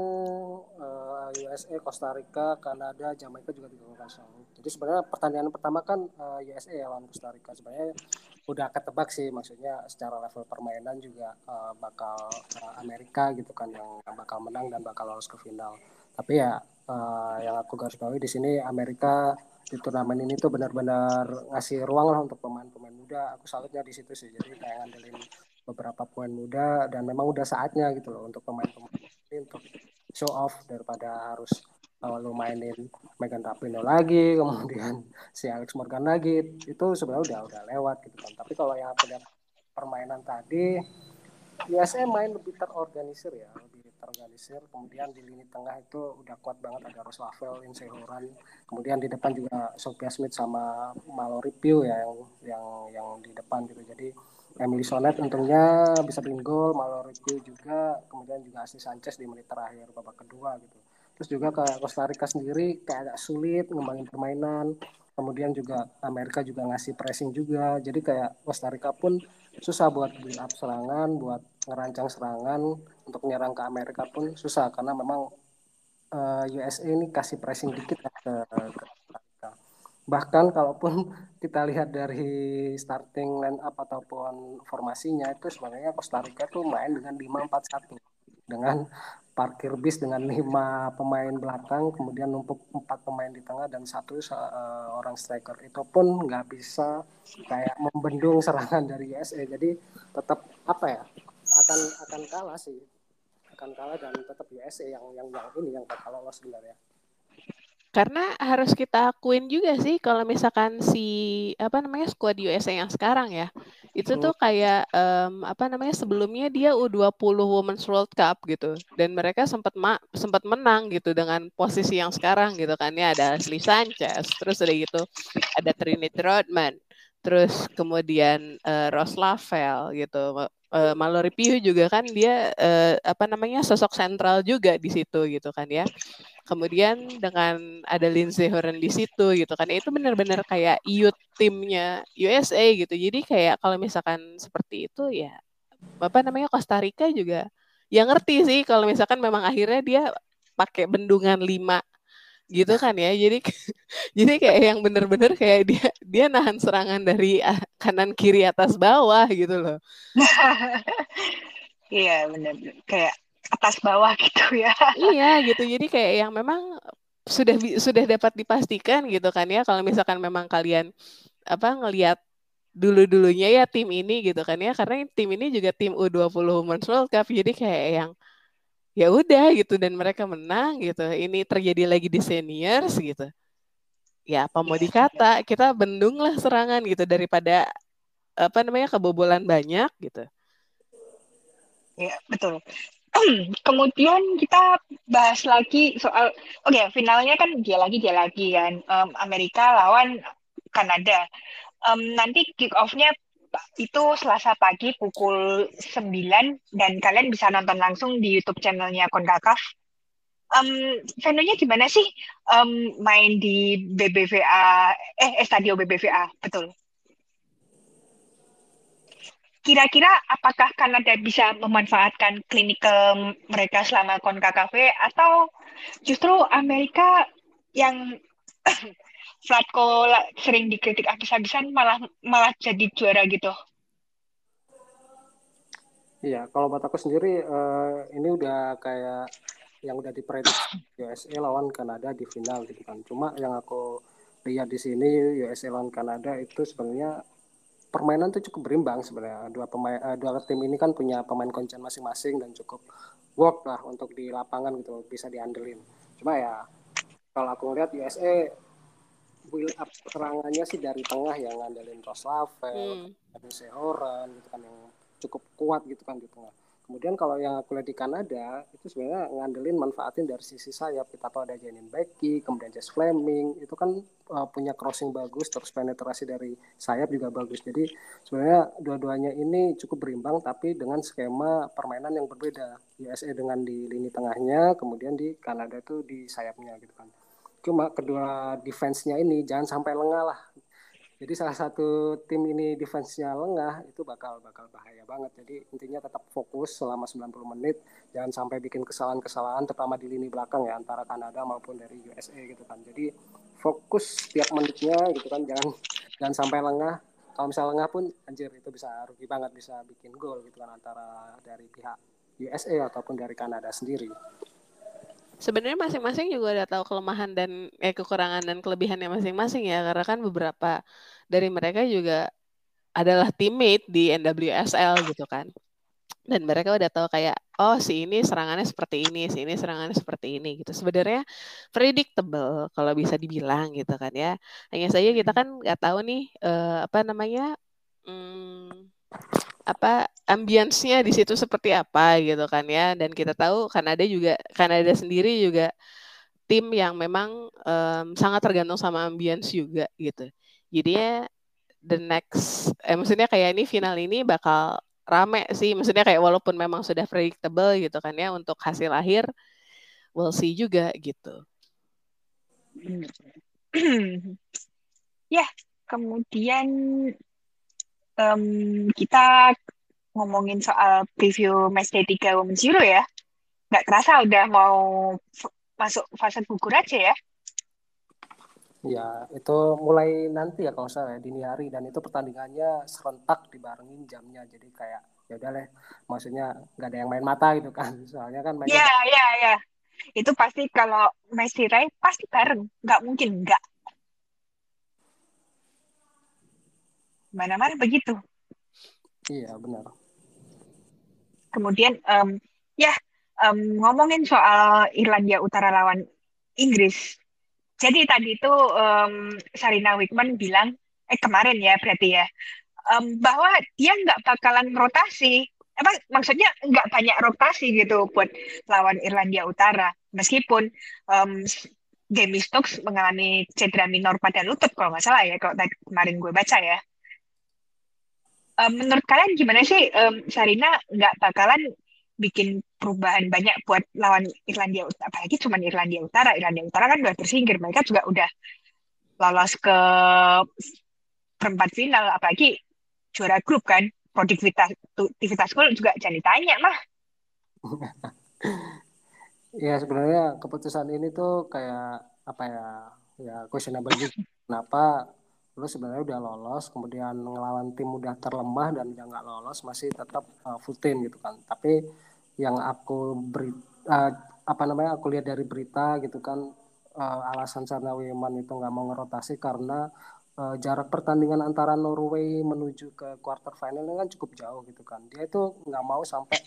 uh, USA, Costa Rica, Kanada, Jamaika juga tiga kosong. Jadi sebenarnya pertandingan pertama kan eh, USA ya lawan Costa Rica. Sebenarnya udah ketebak sih maksudnya secara level permainan juga uh, bakal uh, Amerika gitu kan yang, bakal menang dan bakal lolos ke final. Tapi ya uh, yang aku garis bawahi di sini Amerika di turnamen ini tuh benar-benar ngasih ruang lah untuk pemain-pemain muda. Aku salutnya di situ sih. Jadi kayak ngandelin beberapa pemain muda dan memang udah saatnya gitu loh untuk pemain-pemain ini untuk show off daripada harus uh, lu mainin Megan Rapino lagi <laughs> kemudian si Alex Morgan lagi. Itu sebenarnya udah udah lewat gitu kan. Tapi kalau yang punya permainan tadi biasanya main lebih terorganisir ya lebih terorganisir. Kemudian di lini tengah itu udah kuat banget ada Roslavel, Insehoran kemudian di depan juga Sophia Smith sama Mallory Pugh ya yang yang yang di depan gitu. Jadi Emily Sonet untungnya bisa bikin gol, Mallory Pugh juga kemudian juga Ashley Sanchez di menit terakhir babak kedua gitu terus juga ke Costa Rica sendiri kayak agak sulit ngembangin permainan. Kemudian juga Amerika juga ngasih pressing juga. Jadi kayak Costa Rica pun susah buat build up serangan buat ngerancang serangan. Untuk menyerang ke Amerika pun susah karena memang uh, eh, USA ini kasih pressing dikit ya ke, ke bahkan kalaupun <laughs> kita lihat dari starting line up ataupun formasinya itu sebenarnya Costa Rica tuh main dengan 5-4-1 dengan parkir bis dengan lima pemain belakang kemudian numpuk empat pemain di tengah dan satu uh, orang striker. Itu pun nggak bisa kayak membendung serangan dari USA jadi tetap apa ya akan akan kalah sih. Akan kalah dan tetap USA yang yang yang ini yang bakal lolos sebenarnya karena harus kita akuin juga sih kalau misalkan si apa namanya squad USA yang sekarang ya, itu tuh kayak um, apa namanya sebelumnya dia U20 Women's World Cup gitu dan mereka sempat ma sempat menang gitu dengan posisi yang sekarang gitu kan ya ada Ashley Sanchez, terus ada gitu ada Trinity Rodman, terus kemudian uh, Ross Lavelle gitu. Uh, Mallory Pugh juga kan dia uh, apa namanya sosok sentral juga di situ gitu kan ya kemudian dengan ada Lindsay Horan di situ gitu kan itu benar-benar kayak youth timnya USA gitu. Jadi kayak kalau misalkan seperti itu ya apa namanya Costa Rica juga ya ngerti sih kalau misalkan memang akhirnya dia pakai bendungan lima gitu kan ya. Jadi <laughs> jadi kayak yang bener-bener kayak dia dia nahan serangan dari ah, kanan kiri atas bawah gitu loh. <laughs> Iya bener kayak atas bawah gitu ya. Iya gitu. Jadi kayak yang memang sudah sudah dapat dipastikan gitu kan ya. Kalau misalkan memang kalian apa ngelihat dulu-dulunya ya tim ini gitu kan ya. Karena tim ini juga tim U20 Women's World Cup. Jadi kayak yang ya udah gitu. Dan mereka menang gitu. Ini terjadi lagi di seniors gitu. Ya apa mau iya, dikata? iya. kita bendung lah serangan gitu. Daripada apa namanya kebobolan banyak gitu. Ya betul <clears throat> kemudian kita bahas lagi soal oke okay, finalnya kan dia lagi dia lagi kan um, Amerika lawan Kanada um, nanti kick off-nya itu Selasa pagi pukul 9 dan kalian bisa nonton langsung di YouTube channelnya Konkakaf. Um, venue-nya gimana sih? Um, main di BBVA, eh, eh Stadio BBVA, betul. Kira-kira apakah Kanada bisa memanfaatkan klinik mereka selama Konkakaf atau justru Amerika yang <coughs> Flatko sering dikritik habis-habisan malah malah jadi juara gitu. Iya, kalau buat aku sendiri uh, ini udah kayak yang udah diprediksi USA lawan Kanada di final gitu kan. Cuma yang aku lihat di sini USA lawan Kanada itu sebenarnya permainan tuh cukup berimbang sebenarnya. Dua pemain uh, dua tim ini kan punya pemain kuncian masing-masing dan cukup work lah untuk di lapangan gitu bisa diandelin. Cuma ya kalau aku ngeliat USA build up serangannya sih dari tengah yang ngandelin Roslavel, hmm. ada Sehoran gitu kan yang cukup kuat gitu kan di tengah. Kemudian kalau yang aku lihat di Kanada itu sebenarnya ngandelin manfaatin dari sisi sayap. Kita tahu ada Janin Becky, kemudian Jess Fleming itu kan uh, punya crossing bagus, terus penetrasi dari sayap juga bagus. Jadi sebenarnya dua-duanya ini cukup berimbang tapi dengan skema permainan yang berbeda. USA dengan di lini tengahnya, kemudian di Kanada itu di sayapnya gitu kan cuma kedua defense-nya ini jangan sampai lengah lah jadi salah satu tim ini defense-nya lengah itu bakal bakal bahaya banget. Jadi intinya tetap fokus selama 90 menit. Jangan sampai bikin kesalahan-kesalahan terutama di lini belakang ya antara Kanada maupun dari USA gitu kan. Jadi fokus tiap menitnya gitu kan. Jangan jangan sampai lengah. Kalau misalnya lengah pun anjir itu bisa rugi banget bisa bikin gol gitu kan antara dari pihak USA ataupun dari Kanada sendiri sebenarnya masing-masing juga udah tahu kelemahan dan eh kekurangan dan kelebihannya masing-masing ya. Karena kan beberapa dari mereka juga adalah teammate di NWSL gitu kan. Dan mereka udah tahu kayak oh si ini serangannya seperti ini si ini serangannya seperti ini gitu. Sebenarnya predictable kalau bisa dibilang gitu kan ya. Hanya saja kita kan nggak tahu nih uh, apa namanya hmm, apa ambience-nya di situ seperti apa gitu kan ya. Dan kita tahu Kanada juga Kanada sendiri juga tim yang memang um, sangat tergantung sama ambience juga gitu. Jadinya the next eh maksudnya kayak ini final ini bakal rame sih. Maksudnya kayak walaupun memang sudah predictable gitu kan ya untuk hasil akhir we'll see juga gitu. <clears throat> Ya kemudian um, kita ngomongin soal preview match day 3 Women's Euro ya. Nggak terasa udah mau masuk fase gugur aja ya. Ya, itu mulai nanti ya kalau saya dini hari dan itu pertandingannya serentak dibarengin jamnya. Jadi kayak ya udah deh, maksudnya nggak ada yang main mata gitu kan. <laughs> Soalnya kan Iya, iya, iya. Itu pasti kalau Messi Ray pasti bareng, nggak mungkin nggak. Mana-mana begitu. Iya, benar kemudian um, ya um, ngomongin soal Irlandia Utara lawan Inggris. Jadi tadi itu um, Sarina Wickman bilang, eh kemarin ya berarti ya, um, bahwa dia nggak bakalan rotasi. Emang maksudnya nggak banyak rotasi gitu buat lawan Irlandia Utara. Meskipun um, Jamie Stokes mengalami cedera minor pada lutut kalau nggak salah ya, kalau tadi kemarin gue baca ya um, menurut kalian gimana sih um, Sarina nggak bakalan bikin perubahan banyak buat lawan Irlandia Utara apalagi cuma Irlandia Utara. Irlandia Utara kan udah tersingkir mereka juga udah lolos ke perempat final apalagi juara grup kan. Produktivitas produktivitas gol juga jangan ditanya mah. <laughs> Ya sebenarnya keputusan ini tuh kayak apa ya ya questionable juga. Kenapa lu sebenarnya udah lolos kemudian ngelawan tim udah terlemah dan dia nggak lolos masih tetap uh, full team gitu kan. Tapi yang aku beri uh, apa namanya aku lihat dari berita gitu kan uh, alasan Sarna Wiman itu nggak mau ngerotasi karena uh, jarak pertandingan antara Norway menuju ke quarter final kan cukup jauh gitu kan. Dia itu nggak mau sampai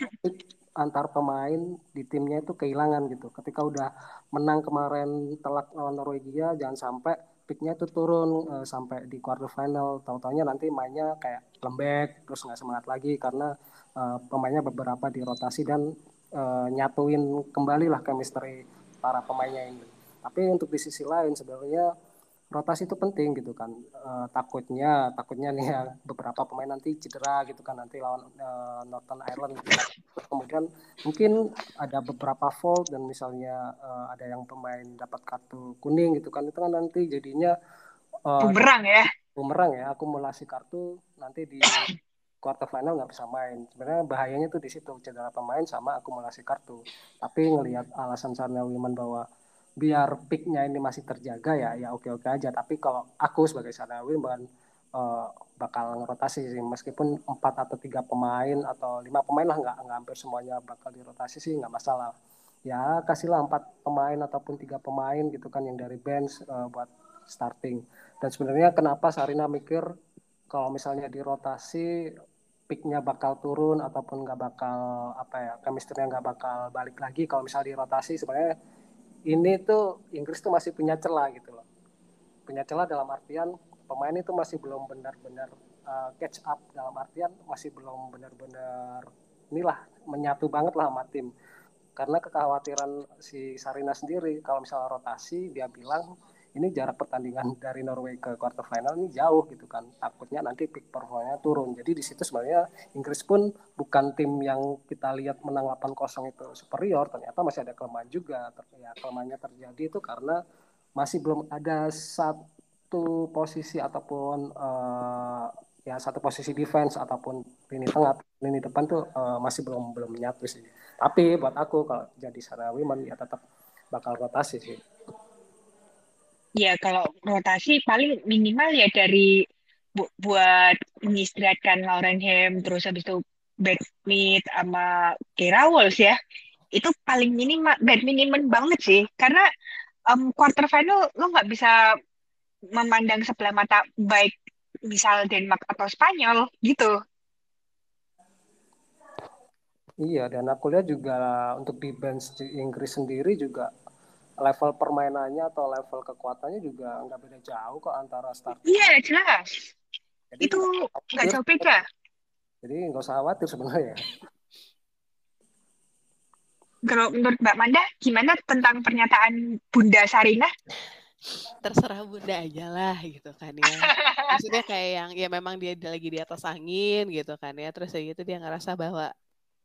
antar pemain di timnya itu kehilangan gitu. Ketika udah menang kemarin telak lawan Norwegia jangan sampai picknya itu turun uh, sampai di quarter final tahu-taunya nanti mainnya kayak lembek terus nggak semangat lagi karena uh, pemainnya beberapa dirotasi dan uh, nyatuin kembali lah chemistry para pemainnya ini. Tapi untuk di sisi lain sebenarnya rotasi itu penting gitu kan. Uh, takutnya takutnya nih ya beberapa pemain nanti cedera gitu kan nanti lawan uh, Northern Ireland gitu. kemudian mungkin ada beberapa fault dan misalnya uh, ada yang pemain dapat kartu kuning gitu kan itu kan nanti jadinya uh, bumerang ya. bumerang ya akumulasi kartu nanti di quarter final nggak bisa main. Sebenarnya bahayanya tuh di situ cedera pemain sama akumulasi kartu. Tapi ngelihat alasan Sarnia Wiman bahwa biar picknya ini masih terjaga ya ya oke oke aja. Tapi kalau aku sebagai Sanawi bahkan uh, bakal ngerotasi sih. Meskipun empat atau tiga pemain atau lima pemain lah nggak nggak hampir semuanya bakal dirotasi sih nggak masalah. Ya kasihlah empat pemain ataupun tiga pemain gitu kan yang dari bench uh, buat starting. Dan sebenarnya kenapa Sarina mikir kalau misalnya dirotasi picknya bakal turun ataupun nggak bakal apa ya chemistry-nya nggak bakal balik lagi. Kalau misalnya dirotasi sebenarnya ini tuh Inggris tuh masih punya celah gitu loh. Punya celah dalam artian pemain itu masih belum benar-benar uh, catch up. Dalam artian masih belum benar-benar inilah menyatu banget lah sama tim. Karena kekhawatiran si Sarina sendiri kalau misalnya rotasi dia bilang ini jarak pertandingan dari Norway ke quarter final ini jauh gitu kan. Takutnya nanti peak performanya turun. Jadi di situ sebenarnya Inggris pun bukan tim yang kita lihat menang 8-0 itu superior. Ternyata masih ada kelemahan juga. Ya kelemahannya terjadi itu karena masih belum ada satu posisi ataupun uh, ya satu posisi defense ataupun lini tengah. Lini depan tuh uh, masih belum belum menyatu sih. Tapi buat aku kalau jadi Sarawi ya tetap bakal rotasi sih Ya kalau rotasi paling minimal ya dari bu buat mengistirahatkan Lauren Ham terus habis itu Badmit sama Kira Walls ya itu paling minimal bad minimum banget sih karena um, quarter final lo nggak bisa memandang sebelah mata baik misal Denmark atau Spanyol gitu. Iya dan aku lihat juga untuk di bench di Inggris sendiri juga level permainannya atau level kekuatannya juga nggak beda jauh kok antara start. Iya jelas. Jadi, itu nggak jauh beda. Jadi nggak usah khawatir sebenarnya. Kalau menurut Mbak Manda, gimana tentang pernyataan Bunda Sarina? Terserah Bunda aja lah gitu kan ya. <laughs> Maksudnya kayak yang ya memang dia lagi di atas angin gitu kan ya. Terus ya gitu dia ngerasa bahwa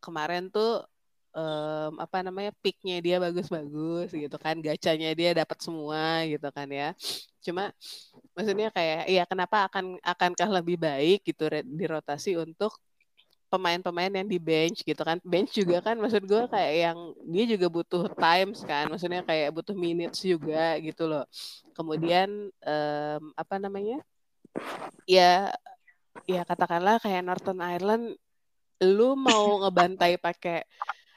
kemarin tuh um, apa namanya picknya dia bagus-bagus gitu kan gacanya dia dapat semua gitu kan ya. Cuma maksudnya kayak ya kenapa akan akankah lebih baik gitu dirotasi untuk pemain-pemain yang di bench gitu kan? Bench juga kan maksud gue kayak yang dia juga butuh times kan maksudnya kayak butuh minutes juga gitu loh. Kemudian um, apa namanya ya ya katakanlah kayak Northern Ireland lu mau ngebantai pakai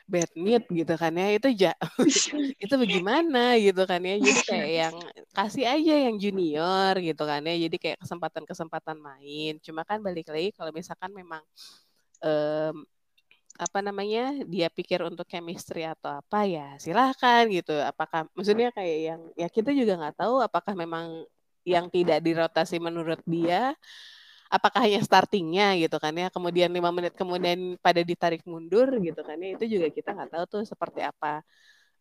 bad gitu kan ya itu ja <laughs> itu bagaimana gitu kan ya. Jadi kayak <laughs> yang kasih aja yang junior gitu kan ya. Jadi kayak kesempatan-kesempatan main. Cuma kan balik lagi kalau misalkan memang um, apa namanya dia pikir untuk chemistry atau apa ya silahkan gitu. Apakah maksudnya kayak yang ya kita juga nggak tahu apakah memang yang tidak dirotasi menurut dia apakah hanya startingnya gitu kan ya kemudian lima menit kemudian pada ditarik mundur gitu kan ya itu juga kita nggak tahu tuh seperti apa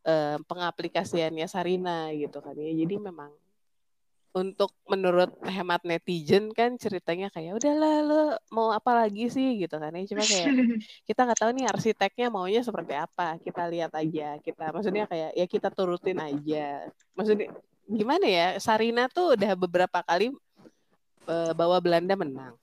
eh, pengaplikasiannya Sarina gitu kan ya. Jadi memang untuk menurut hemat netizen kan ceritanya kayak udahlah lo mau apa lagi sih? gitu kan ya. Cuma kayak <laughs> kita nggak tahu nih arsiteknya maunya seperti apa. Kita lihat aja kita maksudnya kayak ya kita turutin aja. Maksudnya gimana ya Sarina tuh udah beberapa kali uh, bahwa Belanda menang.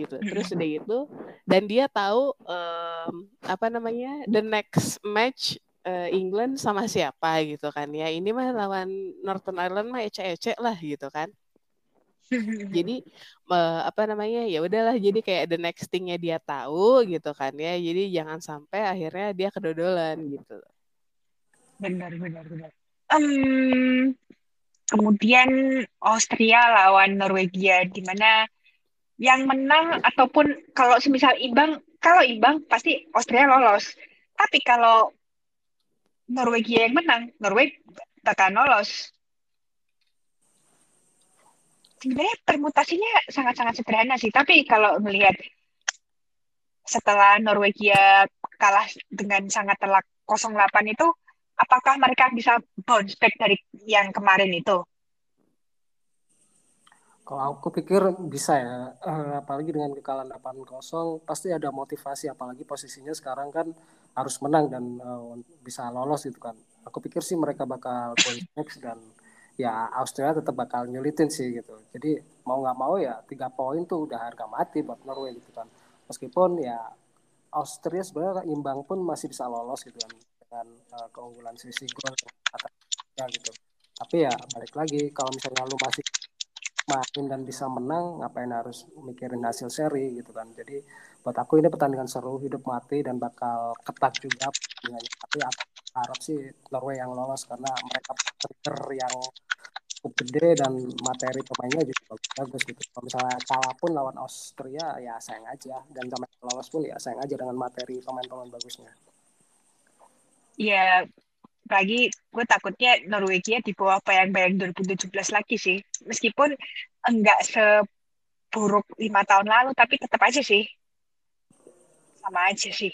Gitu. Terus udah gitu dan dia tahu um, apa namanya the next match uh, England sama siapa gitu kan ya. Ini mah lawan Northern Ireland mah ece-ece lah gitu kan. Jadi uh, apa namanya ya udahlah. Jadi kayak the next thingnya dia tahu gitu kan ya. Jadi jangan sampai akhirnya dia kedodolan gitu. Benar benar benar. Um, kemudian Austria lawan Norwegia di mana yang menang ataupun kalau semisal imbang kalau imbang pasti Austria lolos. Tapi kalau Norwegia yang menang Norwegia bakal lolos. Sebenarnya permutasinya sangat-sangat sederhana sih tapi kalau melihat setelah Norwegia kalah dengan sangat telak 08 itu apakah mereka bisa bounce back dari yang kemarin itu kalau aku pikir bisa ya, uh, apalagi dengan kekalahan 8-0 pasti ada motivasi apalagi posisinya sekarang kan harus menang dan uh, bisa lolos gitu kan. Aku pikir sih mereka bakal next dan ya Austria tetap bakal nyulitin sih gitu. Jadi mau nggak mau ya tiga poin tuh udah harga mati buat Norway gitu kan. Meskipun ya Austria sebenarnya imbang pun masih bisa lolos gitu kan dengan uh, keunggulan selisih gol ya gitu. Tapi ya balik lagi kalau misalnya lu masih main dan bisa menang ngapain harus mikirin hasil seri gitu kan. Jadi buat aku ini pertandingan seru hidup mati dan bakal ketat juga pertandingannya. Tapi aku harap sih Norway yang lolos karena mereka trigger yang cukup gede dan materi pemainnya juga bagus, bagus gitu. Kalau misalnya kalah pun lawan Austria ya sayang aja. Dan sama lolos pun ya sayang aja dengan materi pemain-pemain bagusnya Iya, lagi gue takutnya Norwegia di bawah bayang-bayang 2017 lagi sih meskipun enggak seburuk lima tahun lalu tapi tetap aja sih sama aja sih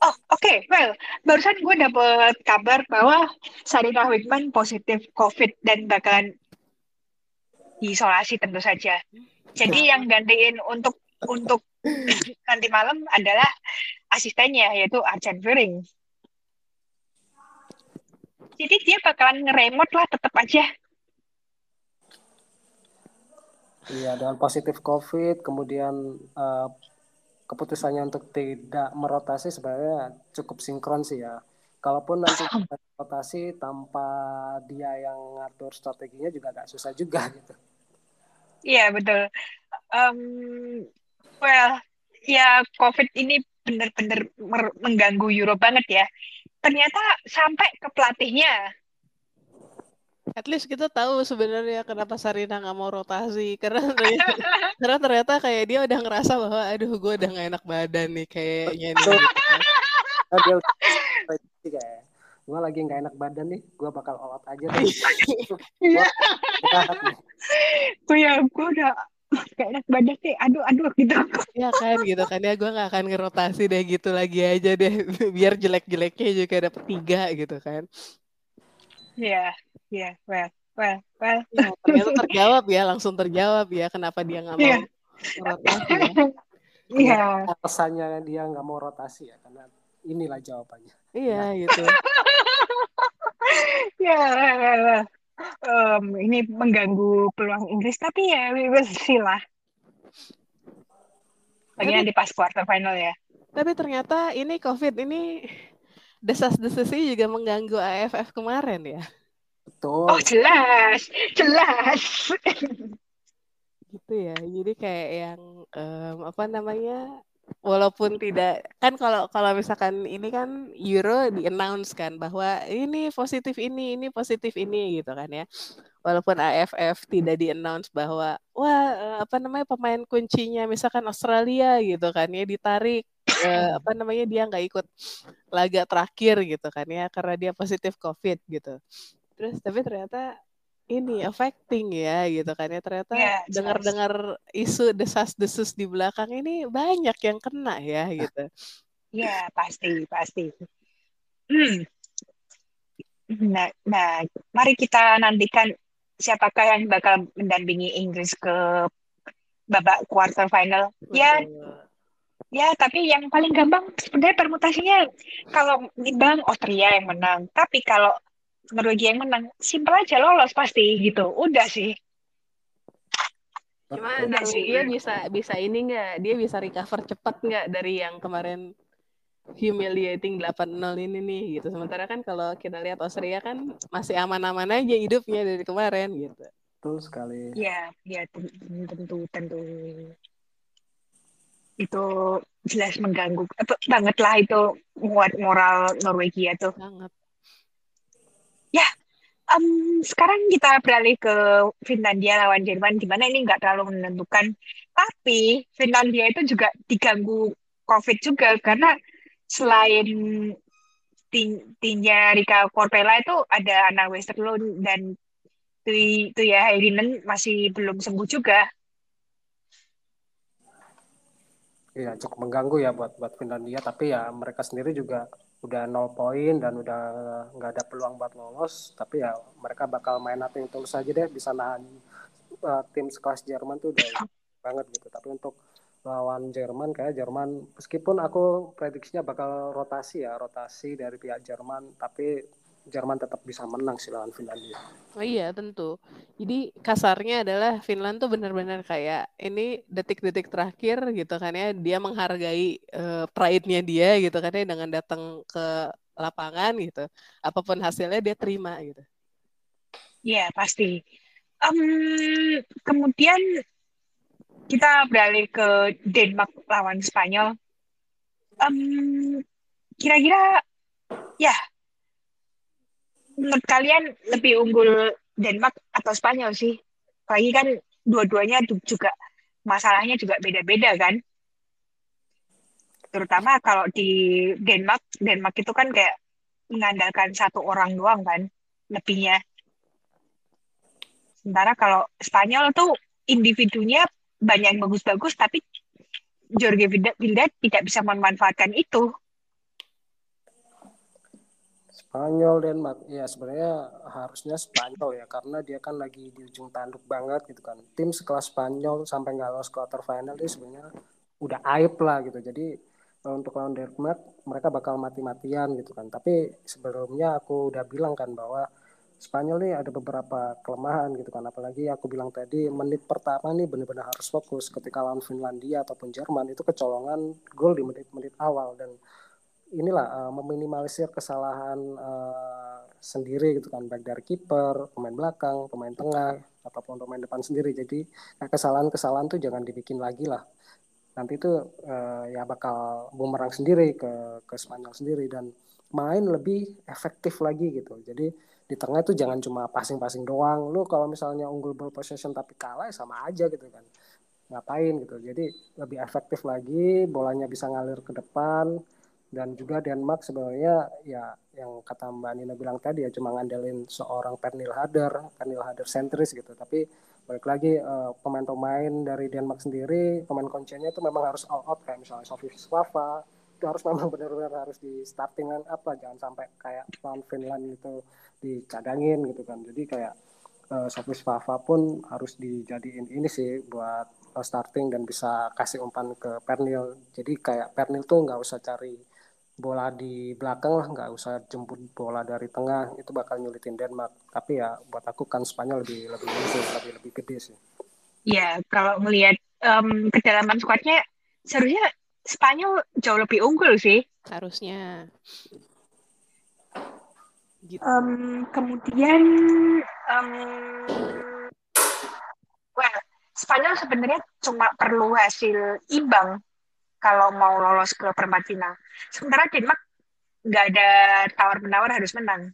Oh, oke. Okay. Well, barusan gue dapet kabar bahwa Sarina Wickman positif COVID dan bakalan diisolasi tentu saja. Jadi yang gantiin untuk untuk nanti malam adalah asistennya yaitu Arjen Vering jadi dia bakalan ngeremot lah tetap aja Iya, dengan positif COVID, kemudian uh, keputusannya untuk tidak merotasi sebenarnya cukup sinkron sih ya. Kalaupun nanti <coughs> rotasi tanpa dia yang ngatur strateginya juga agak susah juga gitu. Iya betul. Um, well, ya COVID ini benar-benar mengganggu Euro banget ya ternyata sampai ke pelatihnya. At least kita tahu sebenarnya kenapa Sarina nggak mau rotasi <laughs> karena ternyata, karena ternyata kayak dia udah ngerasa bahwa aduh gue udah gak enak badan nih kayaknya nih. Gitu. <laughs> <laughs> gue lagi nggak enak badan nih, gue bakal olot aja deh. Iya. Gue ya, gue udah <laughs> gak enak badan sih aduh aduh <laughs> gitu ya kan gitu kan ya gue gak akan ngerotasi deh gitu lagi aja deh <laughs> biar jelek-jeleknya juga dapet tiga gitu kan Iya, iya, well, well, well. Ya, ternyata terjawab ya, langsung terjawab ya kenapa dia nggak mau yeah. rotasi ya. Iya. Alasannya dia nggak mau rotasi ya, karena inilah jawabannya. Iya, nah. gitu. ya, um, ini mengganggu peluang Inggris tapi ya we will see lah. Lagi nanti pas quarter final ya. Tapi ternyata ini covid ini desas-desasnya juga mengganggu AFF kemarin ya. Betul. Oh jelas jelas. Gitu ya jadi kayak yang um, apa namanya walaupun tidak kan kalau kalau misalkan ini kan Euro di announce kan bahwa ini positif ini ini positif ini gitu kan ya. Walaupun AFF tidak di announce bahwa wah eh, apa namanya pemain kuncinya misalkan Australia gitu kan ya ditarik eh, apa namanya dia nggak ikut laga terakhir gitu kan ya karena dia positif COVID gitu. Terus tapi ternyata ini affecting ya gitu kan ya ternyata yeah, dengar-dengar isu desas-desus di belakang ini banyak yang kena ya gitu. Ya yeah, pasti pasti. Hmm. Nah, nah, mari kita nantikan siapakah yang bakal mendampingi Inggris ke babak quarter final. Ya, ya, tapi yang paling gampang sebenarnya permutasinya kalau imbang Austria yang menang. Tapi kalau Norwegia yang menang simpel aja lolos pasti gitu udah sih Cuma dia bisa bisa ini nggak? Dia bisa recover cepat nggak dari yang kemarin humiliating 8-0 ini nih gitu. Sementara kan kalau kita lihat Austria kan masih aman-aman aja hidupnya dari kemarin gitu. Betul sekali. Ya, ya tentu tentu itu jelas mengganggu apa, banget lah itu buat moral Norwegia tuh. Sangat. Ya, um, sekarang kita beralih ke Finlandia lawan Jerman, di mana ini nggak terlalu menentukan. Tapi Finlandia itu juga diganggu COVID juga karena selain timnya Rika Korpela itu ada Anna Westerlund dan Tuya Heirinen masih belum sembuh juga. Iya cukup mengganggu ya buat buat Finlandia tapi ya mereka sendiri juga udah nol poin dan udah nggak ada peluang buat lolos tapi ya mereka bakal main nothing tulus saja deh bisa nahan uh, tim sekelas Jerman tuh udah <coughs> banget gitu. Tapi untuk lawan Jerman kayak Jerman meskipun aku prediksinya bakal rotasi ya rotasi dari pihak Jerman tapi Jerman tetap bisa menang sih lawan Finlandia. Oh iya tentu. Jadi kasarnya adalah Finland tuh benar-benar kayak ini detik-detik terakhir gitu kan ya dia menghargai uh, pride-nya dia gitu kan ya dengan datang ke lapangan gitu. Apa pun hasilnya dia terima gitu. Iya pasti. Um, kemudian kita beralih ke Denmark lawan Spanyol. Um, kira-kira ya menurut kalian lebih unggul Denmark atau Spanyol sih? Lagi kan dua-duanya juga masalahnya juga beda-beda kan. Terutama kalau di Denmark, Denmark itu kan kayak mengandalkan satu orang doang kan, lebihnya. Sementara kalau Spanyol tuh individunya banyak yang bagus-bagus tapi Jorge Vilda tidak bisa memanfaatkan itu. Spanyol Denmark. Ya sebenarnya harusnya Spanyol ya karena dia kan lagi di ujung tanduk banget gitu kan. Tim sekelas Spanyol sampai nggak lolos quarter final itu sebenarnya udah aib lah gitu. Jadi untuk lawan Denmark mereka bakal mati-matian gitu kan. Tapi sebelumnya aku udah bilang kan bahwa Spanyol nih ada beberapa kelemahan gitu kan. Apalagi aku bilang tadi menit pertama nih benar-benar harus fokus. Ketika lawan Finlandia ataupun Jerman itu kecolongan gol di menit-menit awal. Dan inilah uh, meminimalisir kesalahan uh, sendiri gitu kan baik dari kiper, pemain belakang, pemain tengah ataupun pemain depan sendiri. Jadi kesalahan-kesalahan tuh jangan dibikin lagi lah. Nanti itu uh, ya bakal bumerang sendiri ke ke Spanyol sendiri dan main lebih efektif lagi gitu. Jadi di tengah itu jangan cuma passing-passing doang. Lu kalau misalnya unggul ball possession tapi kalah ya sama aja gitu kan. Ngapain gitu. Jadi lebih efektif lagi, bolanya bisa ngalir ke depan dan juga Denmark sebenarnya ya yang kata Mbak Nina bilang tadi ya cuma ngandelin seorang Pernil Hader, Pernil Hader sentris gitu. Tapi balik lagi uh, pemain-pemain dari Denmark sendiri, pemain kuncinya itu memang harus all out kayak misalnya Sofie Swafa, itu harus memang <laughs> benar-benar harus di startingan apa jangan sampai kayak lawan Finland itu dicadangin gitu kan. Jadi kayak uh, Sofis Fafa pun harus dijadiin ini sih buat uh, starting dan bisa kasih umpan ke Pernil. Jadi kayak Pernil tuh nggak usah cari bola di belakang lah nggak usah jemput bola dari tengah itu bakal nyulitin Denmark tapi ya buat aku kan Spanyol lebih lebih sih lebih lebih gede sih ya kalau melihat um, kedalaman skuadnya seharusnya Spanyol jauh lebih unggul sih. Harusnya. Gitu. Um, kemudian, um, well, Spanyol sebenarnya cuma perlu hasil imbang kalau mau lolos ke perempat final. Sementara Denmark nggak ada tawar-menawar harus menang.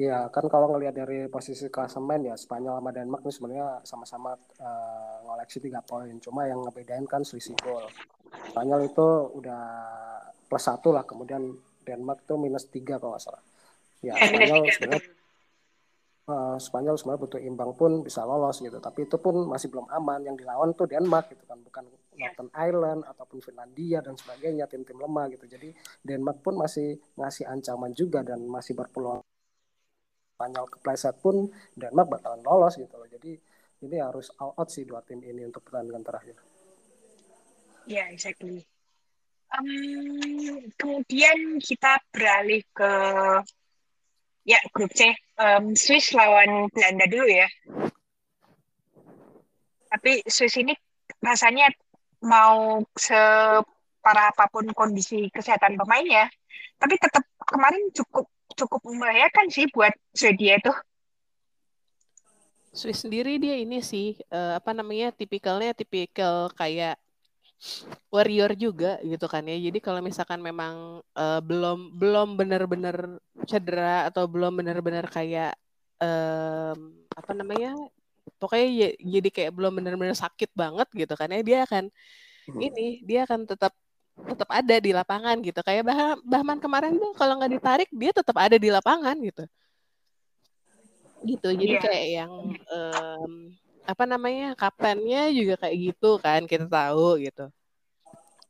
Ya kan kalau ngelihat dari posisi klasemen ya Spanyol sama Denmark ini sebenarnya sama-sama uh, ngoleksi tiga poin. Cuma yang ngebedain kan selisih gol. Spanyol itu udah plus satu lah, kemudian Denmark tuh minus tiga kalau nggak salah. Ya <laughs> Spanyol sebenarnya uh, Spanyol sebenarnya butuh imbang pun bisa lolos gitu. Tapi itu pun masih belum aman. Yang dilawan tuh Denmark gitu kan, bukan Northern Ireland ataupun Finlandia dan sebagainya tim-tim lemah gitu. Jadi Denmark pun masih ngasih ancaman juga dan masih berpeluang Spanyol kepleset pun Denmark bakalan lolos gitu loh. Jadi ini harus all out sih dua tim ini untuk pertandingan terakhir. Ya, yeah, exactly. Um, kemudian kita beralih ke ya grup C. Um, Swiss lawan Belanda dulu ya. Tapi Swiss ini rasanya mau separah apa pun kondisi kesehatan pemainnya, tapi tetap kemarin cukup cukup membahayakan sih buat Swedia itu. Swiss sendiri dia ini sih uh, apa namanya tipikalnya tipikal kayak warrior juga gitu kan ya. Jadi kalau misalkan memang uh, belum belum benar-benar cedera atau belum benar-benar kayak um, apa namanya pokoknya ya, jadi kayak belum benar-benar sakit banget gitu kan ya dia akan hmm. ini dia akan tetap tetap ada di lapangan gitu kayak bah Bahman kemarin tuh kalau nggak ditarik dia tetap ada di lapangan gitu gitu jadi yeah. kayak yang um, apa namanya kaptennya juga kayak gitu kan kita tahu gitu.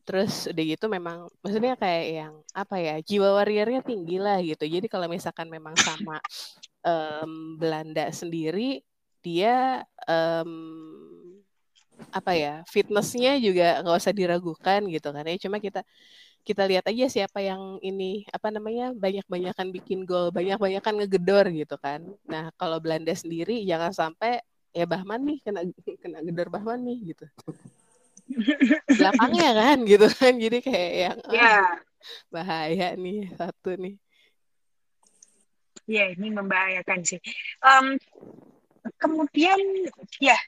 Terus udah gitu memang maksudnya kayak yang apa ya jiwa warriornya tinggi lah gitu. Jadi kalau misalkan memang sama um, Belanda sendiri dia um, apa ya fitnessnya juga nggak usah diragukan gitu kan ya. Cuma kita kita lihat aja siapa yang ini apa namanya banyak-banyakan bikin gol banyak-banyakan ngegedor gitu kan. Nah kalau Belanda sendiri jangan sampai ya Bahman nih kena <laughs> kena gedor Bahman nih gitu <laughs> belakangnya kan gitu kan jadi kayak yang yeah. bahaya nih satu nih ya ini membahayakan sih um, kemudian ya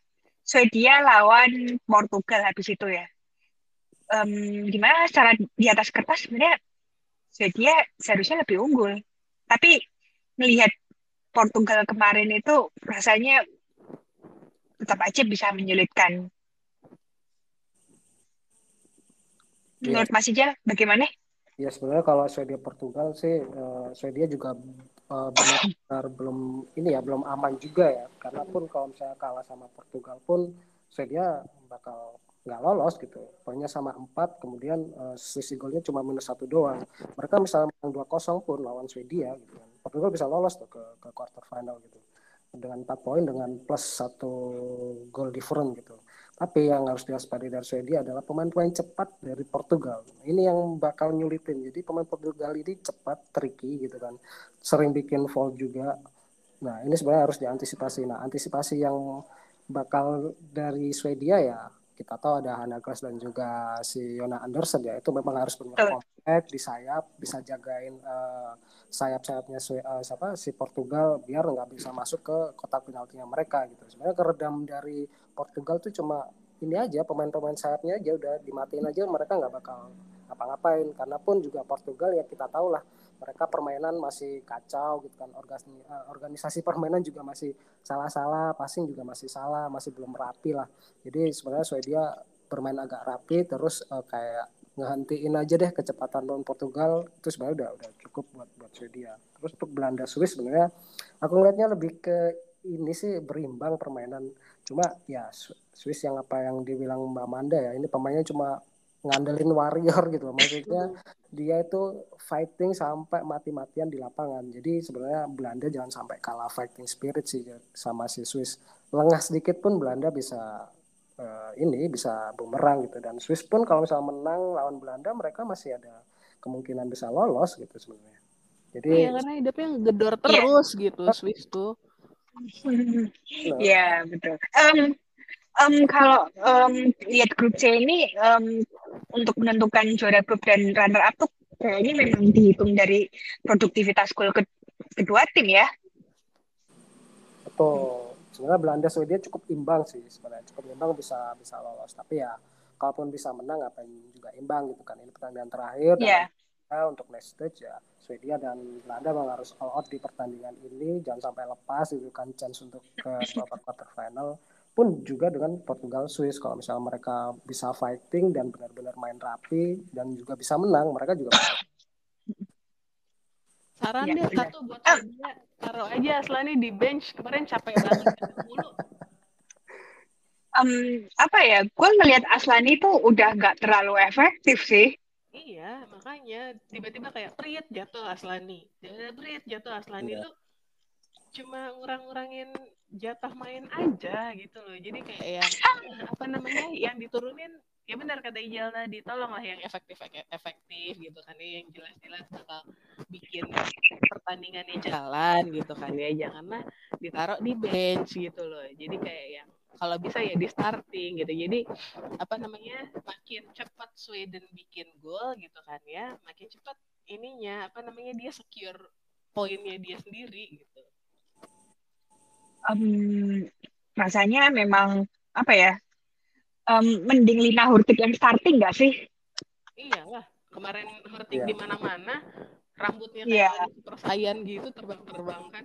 Swedia lawan Portugal habis itu ya. Um, gimana secara di atas kertas sebenarnya Swedia seharusnya lebih unggul. Tapi melihat Portugal kemarin itu rasanya tetap aja bisa menyulitkan. Menurut ya. Mas Ijal, bagaimana? Ya sebenarnya kalau Swedia Portugal sih, uh, Swedia juga uh, benar-benar belum ini ya belum aman juga ya karena pun kalau misalnya kalah sama Portugal pun Swedia bakal nggak lolos gitu poinnya sama empat kemudian uh, selisih golnya cuma minus satu doang mereka misalnya menang dua kosong pun lawan Swedia gitu kan Portugal bisa lolos tuh ke ke quarter final gitu dengan empat poin dengan plus satu gol different gitu tapi yang harus diwaspadai dari Swedia adalah pemain-pemain cepat dari Portugal. Ini yang bakal nyulitin. Jadi pemain Portugal ini cepat, tricky gitu kan. Sering bikin foul juga. Nah ini sebenarnya harus diantisipasi. Nah antisipasi yang bakal dari Swedia ya kita tahu ada Hannah Glass dan juga si Yona Anderson ya. Itu memang harus punya compact di sayap bisa jagain uh, sayap-sayapnya uh, siapa? Si Portugal biar nggak bisa masuk ke kotak penaltinya mereka gitu. Sebenarnya keredam dari Portugal tuh cuma ini aja pemain-pemain sayapnya aja udah dimatiin aja mereka nggak bakal ngapa-ngapain. Karena pun juga Portugal ya kita tahu lah mereka permainan masih kacau gitu kan. Organisasi, eh, organisasi permainan juga masih salah-salah passing juga masih salah masih belum rapi lah. Jadi sebenarnya Swedia bermain agak rapi terus uh, kayak ngehentiin aja deh kecepatan lawan Portugal itu sebenarnya udah udah cukup buat buat Swedia. Terus untuk Belanda Swiss sebenarnya aku ngeliatnya lebih ke ini sih berimbang permainan. Cuma ya Swiss yang apa yang dibilang Mbak Manda ya ini pemainnya cuma ngandelin warrior gitu loh. Maksudnya <laughs> dia itu fighting sampai mati-matian di lapangan. Jadi sebenarnya Belanda jangan sampai kalah fighting spirit sih sama si Swiss. Lengah sedikit pun Belanda bisa uh, ini bisa bumerang gitu dan Swiss pun kalau misalnya menang lawan Belanda mereka masih ada kemungkinan bisa lolos gitu sebenarnya. Jadi Iya karena hidupnya gedor iya. terus yeah. gitu Swiss tuh. Iya yeah, betul. Um, um, kalau um, lihat grup C ini um, untuk menentukan juara grup dan runner up tuh kayaknya memang dihitung dari produktivitas gol ke kedua tim ya. Betul. Sebenarnya Belanda Swedia cukup imbang sih sebenarnya cukup imbang bisa bisa lolos tapi ya kalaupun bisa menang apa juga imbang gitu kan ini pertandingan terakhir yeah. dan untuk next stage ya Swedia dan Belanda memang harus all out di pertandingan ini jangan sampai lepas itu kan chance untuk ke <laughs> babak quarter final pun juga dengan Portugal Swiss. Kalau misalnya mereka bisa fighting dan benar-benar main rapi dan juga bisa menang mereka juga saran ya, deh ya. satu buat dia taruh aja Aslani di bench. Kemarin capek banget um, apa ya gue ngelihat Aslani itu udah nggak terlalu efektif sih. Iya makanya tiba-tiba kayak Priet jatuh Aslani Priet jatuh Aslani iya. tuh cuma ngurang-ngurangin jatah main aja gitu loh. Jadi kayak yang apa namanya yang diturunin ya benar kata Ijal tadi tolonglah yang efektif efektif gitu kan ya yang jelas-jelas bakal bikin pertandingannya jalan gitu kan ya. Janganlah ditaruh di bench gitu loh. Jadi kayak yang kalau bisa ya di starting gitu. Jadi apa namanya makin cepat Sweden bikin gol gitu kan ya makin cepat ininya apa namanya dia secure poinnya dia sendiri gitu um, rasanya memang apa ya um, mending Lina Hurtig yang starting nggak sih iyalah kemarin Hurtig Iya. di mana-mana rambutnya Iya. kayak lagi super saiyan gitu terbang-terbang kan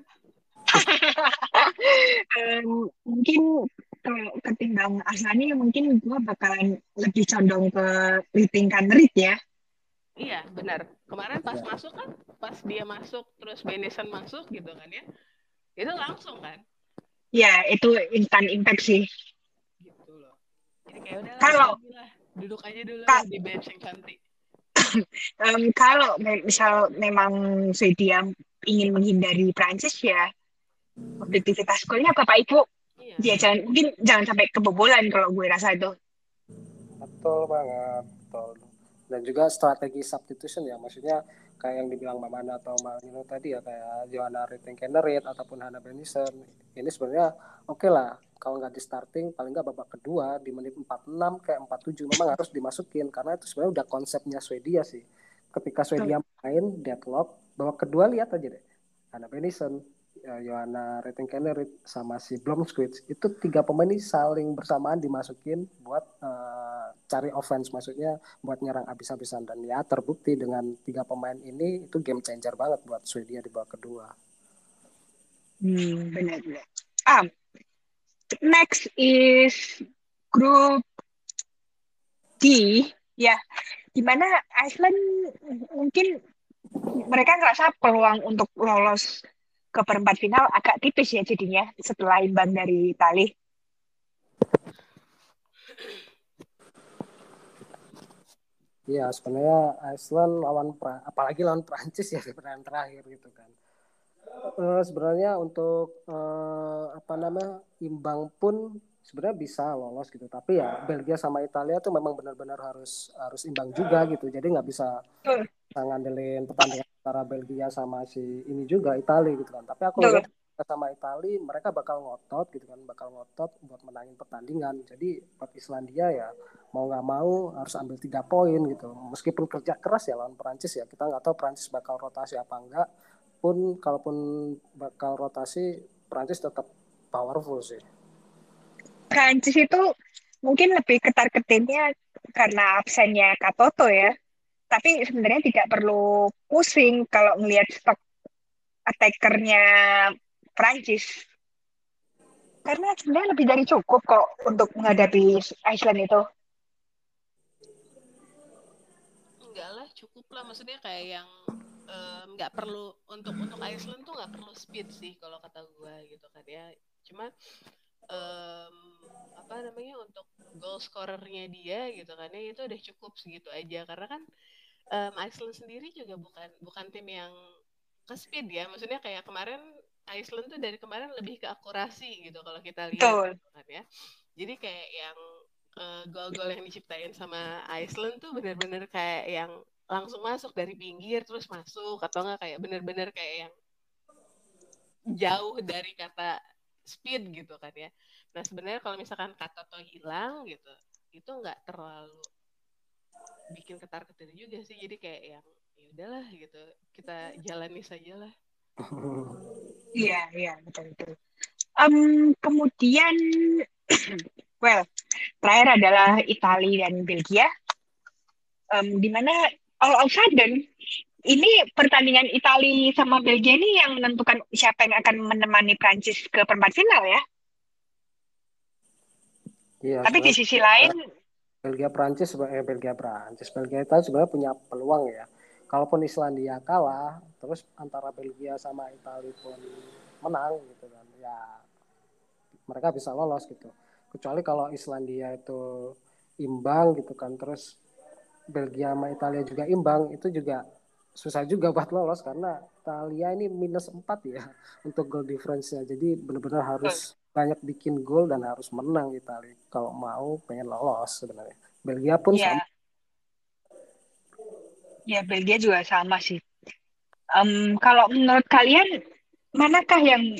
Em, mungkin kalau ketimbang Asani mungkin gue bakalan lebih condong ke Riting Kanrit ya iya benar kemarin pas Iya. masuk kan pas dia masuk terus Benison masuk gitu kan ya itu langsung kan ya itu instant impact sih gitu loh. Jadi kayak udah Kalau- duduk aja dulu Ka- di bench yang cantik. <coughs> Em, kalau me- misal memang Swedia ingin menghindari Prancis ya objektivitas golnya Bapak Ibu? Iya. Dia jangan mungkin jangan sampai kebobolan kalau gue rasa itu. Betul banget. Dan juga strategi substitution ya, maksudnya kayak yang dibilang Mamana atau Marino tadi ya, kayak Johanna Rittenkennerit ataupun Hannah Benison. Ini sebenarnya oke lah, kalau nggak di starting, paling nggak babak kedua di menit 46 kayak 47 memang harus dimasukin, karena itu sebenarnya udah konsepnya Swedia sih. Ketika Swedia main deadlock, babak kedua lihat aja deh, Hannah Benison, ya, Johanna Rittenkennerit sama si Blomsquist itu tiga pemain ini saling bersamaan dimasukin buat eh, cari offense. Maksudnya buat nyerang habis-habisan dan ya terbukti dengan tiga pemain ini itu game changer banget buat Swedia di babak kedua. Hmm, benar benar. Ah, next is group D, ya, di mana Iceland mungkin mereka ngerasa peluang untuk lolos ke perempat final agak tipis ya jadinya setelah imbang dari Itali. Iya sebenarnya Iceland lawan apalagi lawan Prancis ya <laughs> di pertandingan terakhir gitu kan. Eh, sebenarnya untuk eh, apa namanya imbang pun sebenarnya bisa lolos gitu tapi ya Belgia sama Italia tuh memang benar-benar harus harus imbang juga gitu jadi nggak bisa ngandelin pertandingan antara Belgia sama si ini juga Italia gitu kan. Tapi aku lihat sama Italia mereka bakal ngotot gitu kan bakal ngotot buat menangin pertandingan. Jadi buat Islandia ya mau nggak mau harus ambil tiga poin gitu. Meskipun kerja keras ya lawan Perancis ya kita nggak tahu Perancis bakal rotasi apa enggak. Pun kalaupun bakal rotasi Perancis tetap powerful sih. Prancis itu mungkin lebih ketar-ketirnya karena absennya Katoto ya. Tapi sebenarnya tidak perlu pusing kalau ngelihat stok attackernya Prancis. Karena sebenarnya lebih dari cukup kok untuk menghadapi Iceland itu. enggak lah cukup lah maksudnya kayak yang em, nggak perlu untuk untuk Iceland tuh nggak perlu speed sih kalau kata gue gitu kan ya cuma em, apa namanya untuk goal scorernya dia gitu kan ya itu udah cukup segitu aja karena kan em, Iceland sendiri juga bukan bukan tim yang ke speed ya maksudnya kayak kemarin Iceland tuh dari kemarin lebih ke akurasi gitu kalau kita lihat Betul. kan ya jadi kayak yang eh, gol-gol yang diciptain sama Iceland tuh bener-bener kayak yang langsung masuk dari pinggir terus masuk atau enggak kayak bener-bener kayak yang jauh dari kata speed gitu kan ya. Nah sebenarnya kalau misalkan kata to hilang gitu, itu nggak terlalu bikin ketar ketir juga sih. Jadi kayak yang ya udahlah gitu, kita jalani saja lah. Iya, iya, betul betul. Em, kemudian, <clears throat> well, terakhir adalah Italia dan Belgia. Em, di mana all of a sudden ini pertandingan Italia sama Belgia ini yang menentukan siapa yang akan menemani Prancis ke perempat final ya. iya Tapi di sisi lain, Belgia Prancis eh Belgia Prancis Belgia itu sebenarnya punya peluang ya. Kalaupun Islandia kalah terus antara Belgia sama Italia pun menang gitu kan ya mereka bisa lolos gitu. Kecuali kalau Islandia itu imbang gitu kan terus Belgia sama Italia juga imbang itu juga susah juga <laughs> buat lolos karena Italia ini minus 4 ya <laughs> untuk goal difference-nya. Jadi benar-benar harus banyak bikin gol dan harus menang Italia kalau mau pengen lolos sebenarnya. Belgia pun ya, sama. Ya Belgia juga sama sih. Em, kalau menurut kalian, manakah yang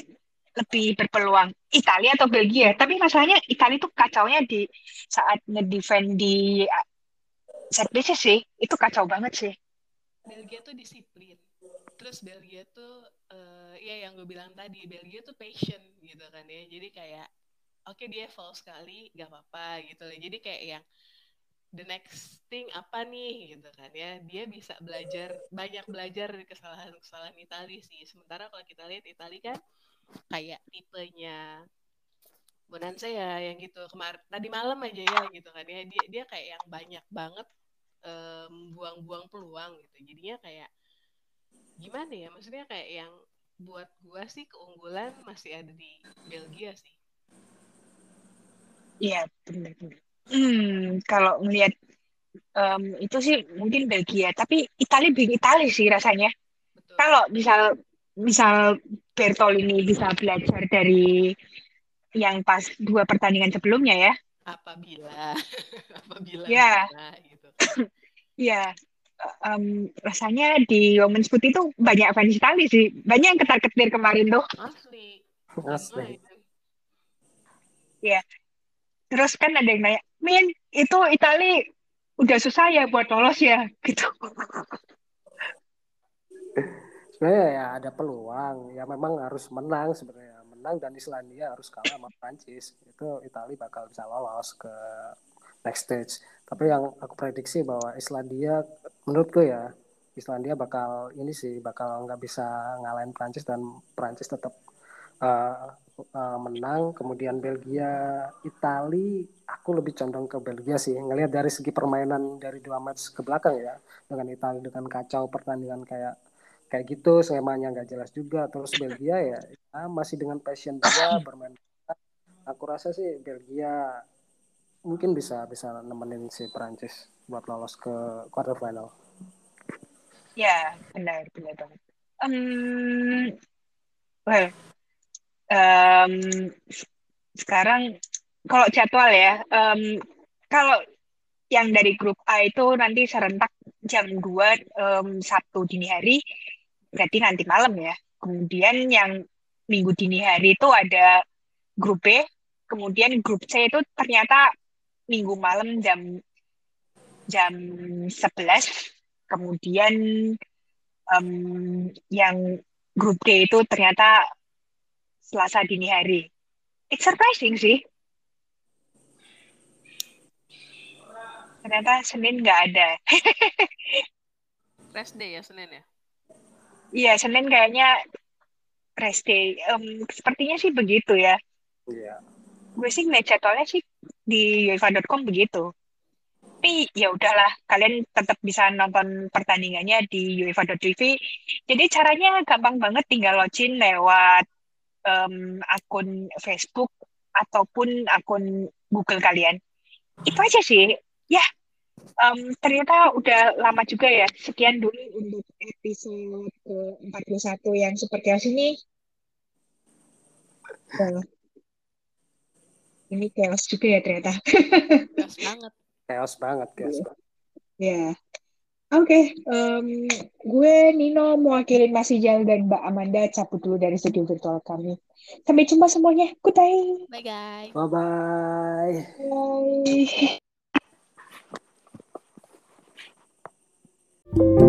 lebih berpeluang? Italia atau Belgia? Tapi masalahnya Italia itu kacaunya di saat ngedefend di set pieces sih. Itu kacau banget sih. Belgia tuh disiplin. Terus Belgia tuh uh, ya yang gue bilang tadi Belgia tuh passion gitu kan ya. Jadi kayak oke okay, dia foul sekali gak apa-apa gitu loh jadi kayak yang the next thing apa nih gitu kan ya. Dia bisa belajar banyak belajar dari kesalahan-kesalahan Italia sih. Sementara kalau kita lihat Italia kan kayak tipenya Bonanza ya yang gitu. Kemarin tadi malam aja ya gitu kan ya. Dia dia kayak yang banyak banget um, buang-buang peluang gitu. Jadinya kayak gimana ya maksudnya kayak yang buat gua sih keunggulan masih ada di Belgia sih iya benar-benar Hmm, kalau melihat um, itu sih mungkin Belgia, tapi Italia bingung Italia sih rasanya. Betul. Kalau misal misal Bertolini bisa belajar dari yang pas dua pertandingan sebelumnya ya. Apabila, <laughs> apabila. Ya. gitu. ya, um, rasanya di Women's Foot itu banyak fans Italia sih, banyak yang ketar-ketir kemarin tuh. Asli. Asli. Ya, terus kan ada yang nanya, Min, itu Itali udah susah ya buat lolos ya, <laughs> gitu. Sebenarnya ya ada peluang, ya memang harus menang sebenarnya. Menang dan Islandia harus kalah sama Prancis. Itu Italia bakal bisa lolos ke next stage. Tapi yang aku prediksi bahwa Islandia, menurutku ya, Islandia bakal ini sih bakal nggak bisa ngalahin Prancis dan Prancis tetap uh, uh, menang. Kemudian Belgia Itali aku lebih condong ke Belgia sih. Ngelihat dari segi permainan dari dua match ke belakang ya dengan Itali dengan kacau pertandingan kayak kayak gitu skemanya nggak jelas juga. Terus Belgia ya, ya masih dengan passion dia bermain. Aku rasa sih Belgia mungkin bisa bisa nemenin si Prancis buat lolos ke quarter final ya benar benar banget. Um, well um, sekarang kalau jadwal ya, um, kalau yang dari grup A itu nanti serentak jam 2 um, Sabtu dini hari, berarti nanti malam ya. Kemudian yang minggu dini hari itu ada grup B, kemudian grup C itu ternyata minggu malam jam jam 11, kemudian um, yang grup D itu ternyata Selasa dini hari. It's surprising sih. Ternyata Senin nggak ada. <laughs> rest day ya Senin ya? Iya, Senin kayaknya rest day. Um, sepertinya sih begitu ya. Iya. Gue sih ngeliat jadwalnya sih di UEFA.com begitu. Tapi ya udahlah, kalian tetap bisa nonton pertandingannya di UEFA.tv. Jadi caranya gampang banget, tinggal login lewat um, akun Facebook ataupun akun Google kalian. Itu aja sih. Ya, um, ternyata udah lama juga ya. Sekian dulu untuk episode ke-41 yang seperti ini. Nah, ini chaos juga ya ternyata. Chaos banget. Chaos banget chaos ya yeah. oke okay. um, gue Nino mewakili Mas Ijal dan Mbak Amanda cabut dulu dari studio virtual kami. Sampai jumpa semuanya. Goodbye bye guys. Bye bye, bye.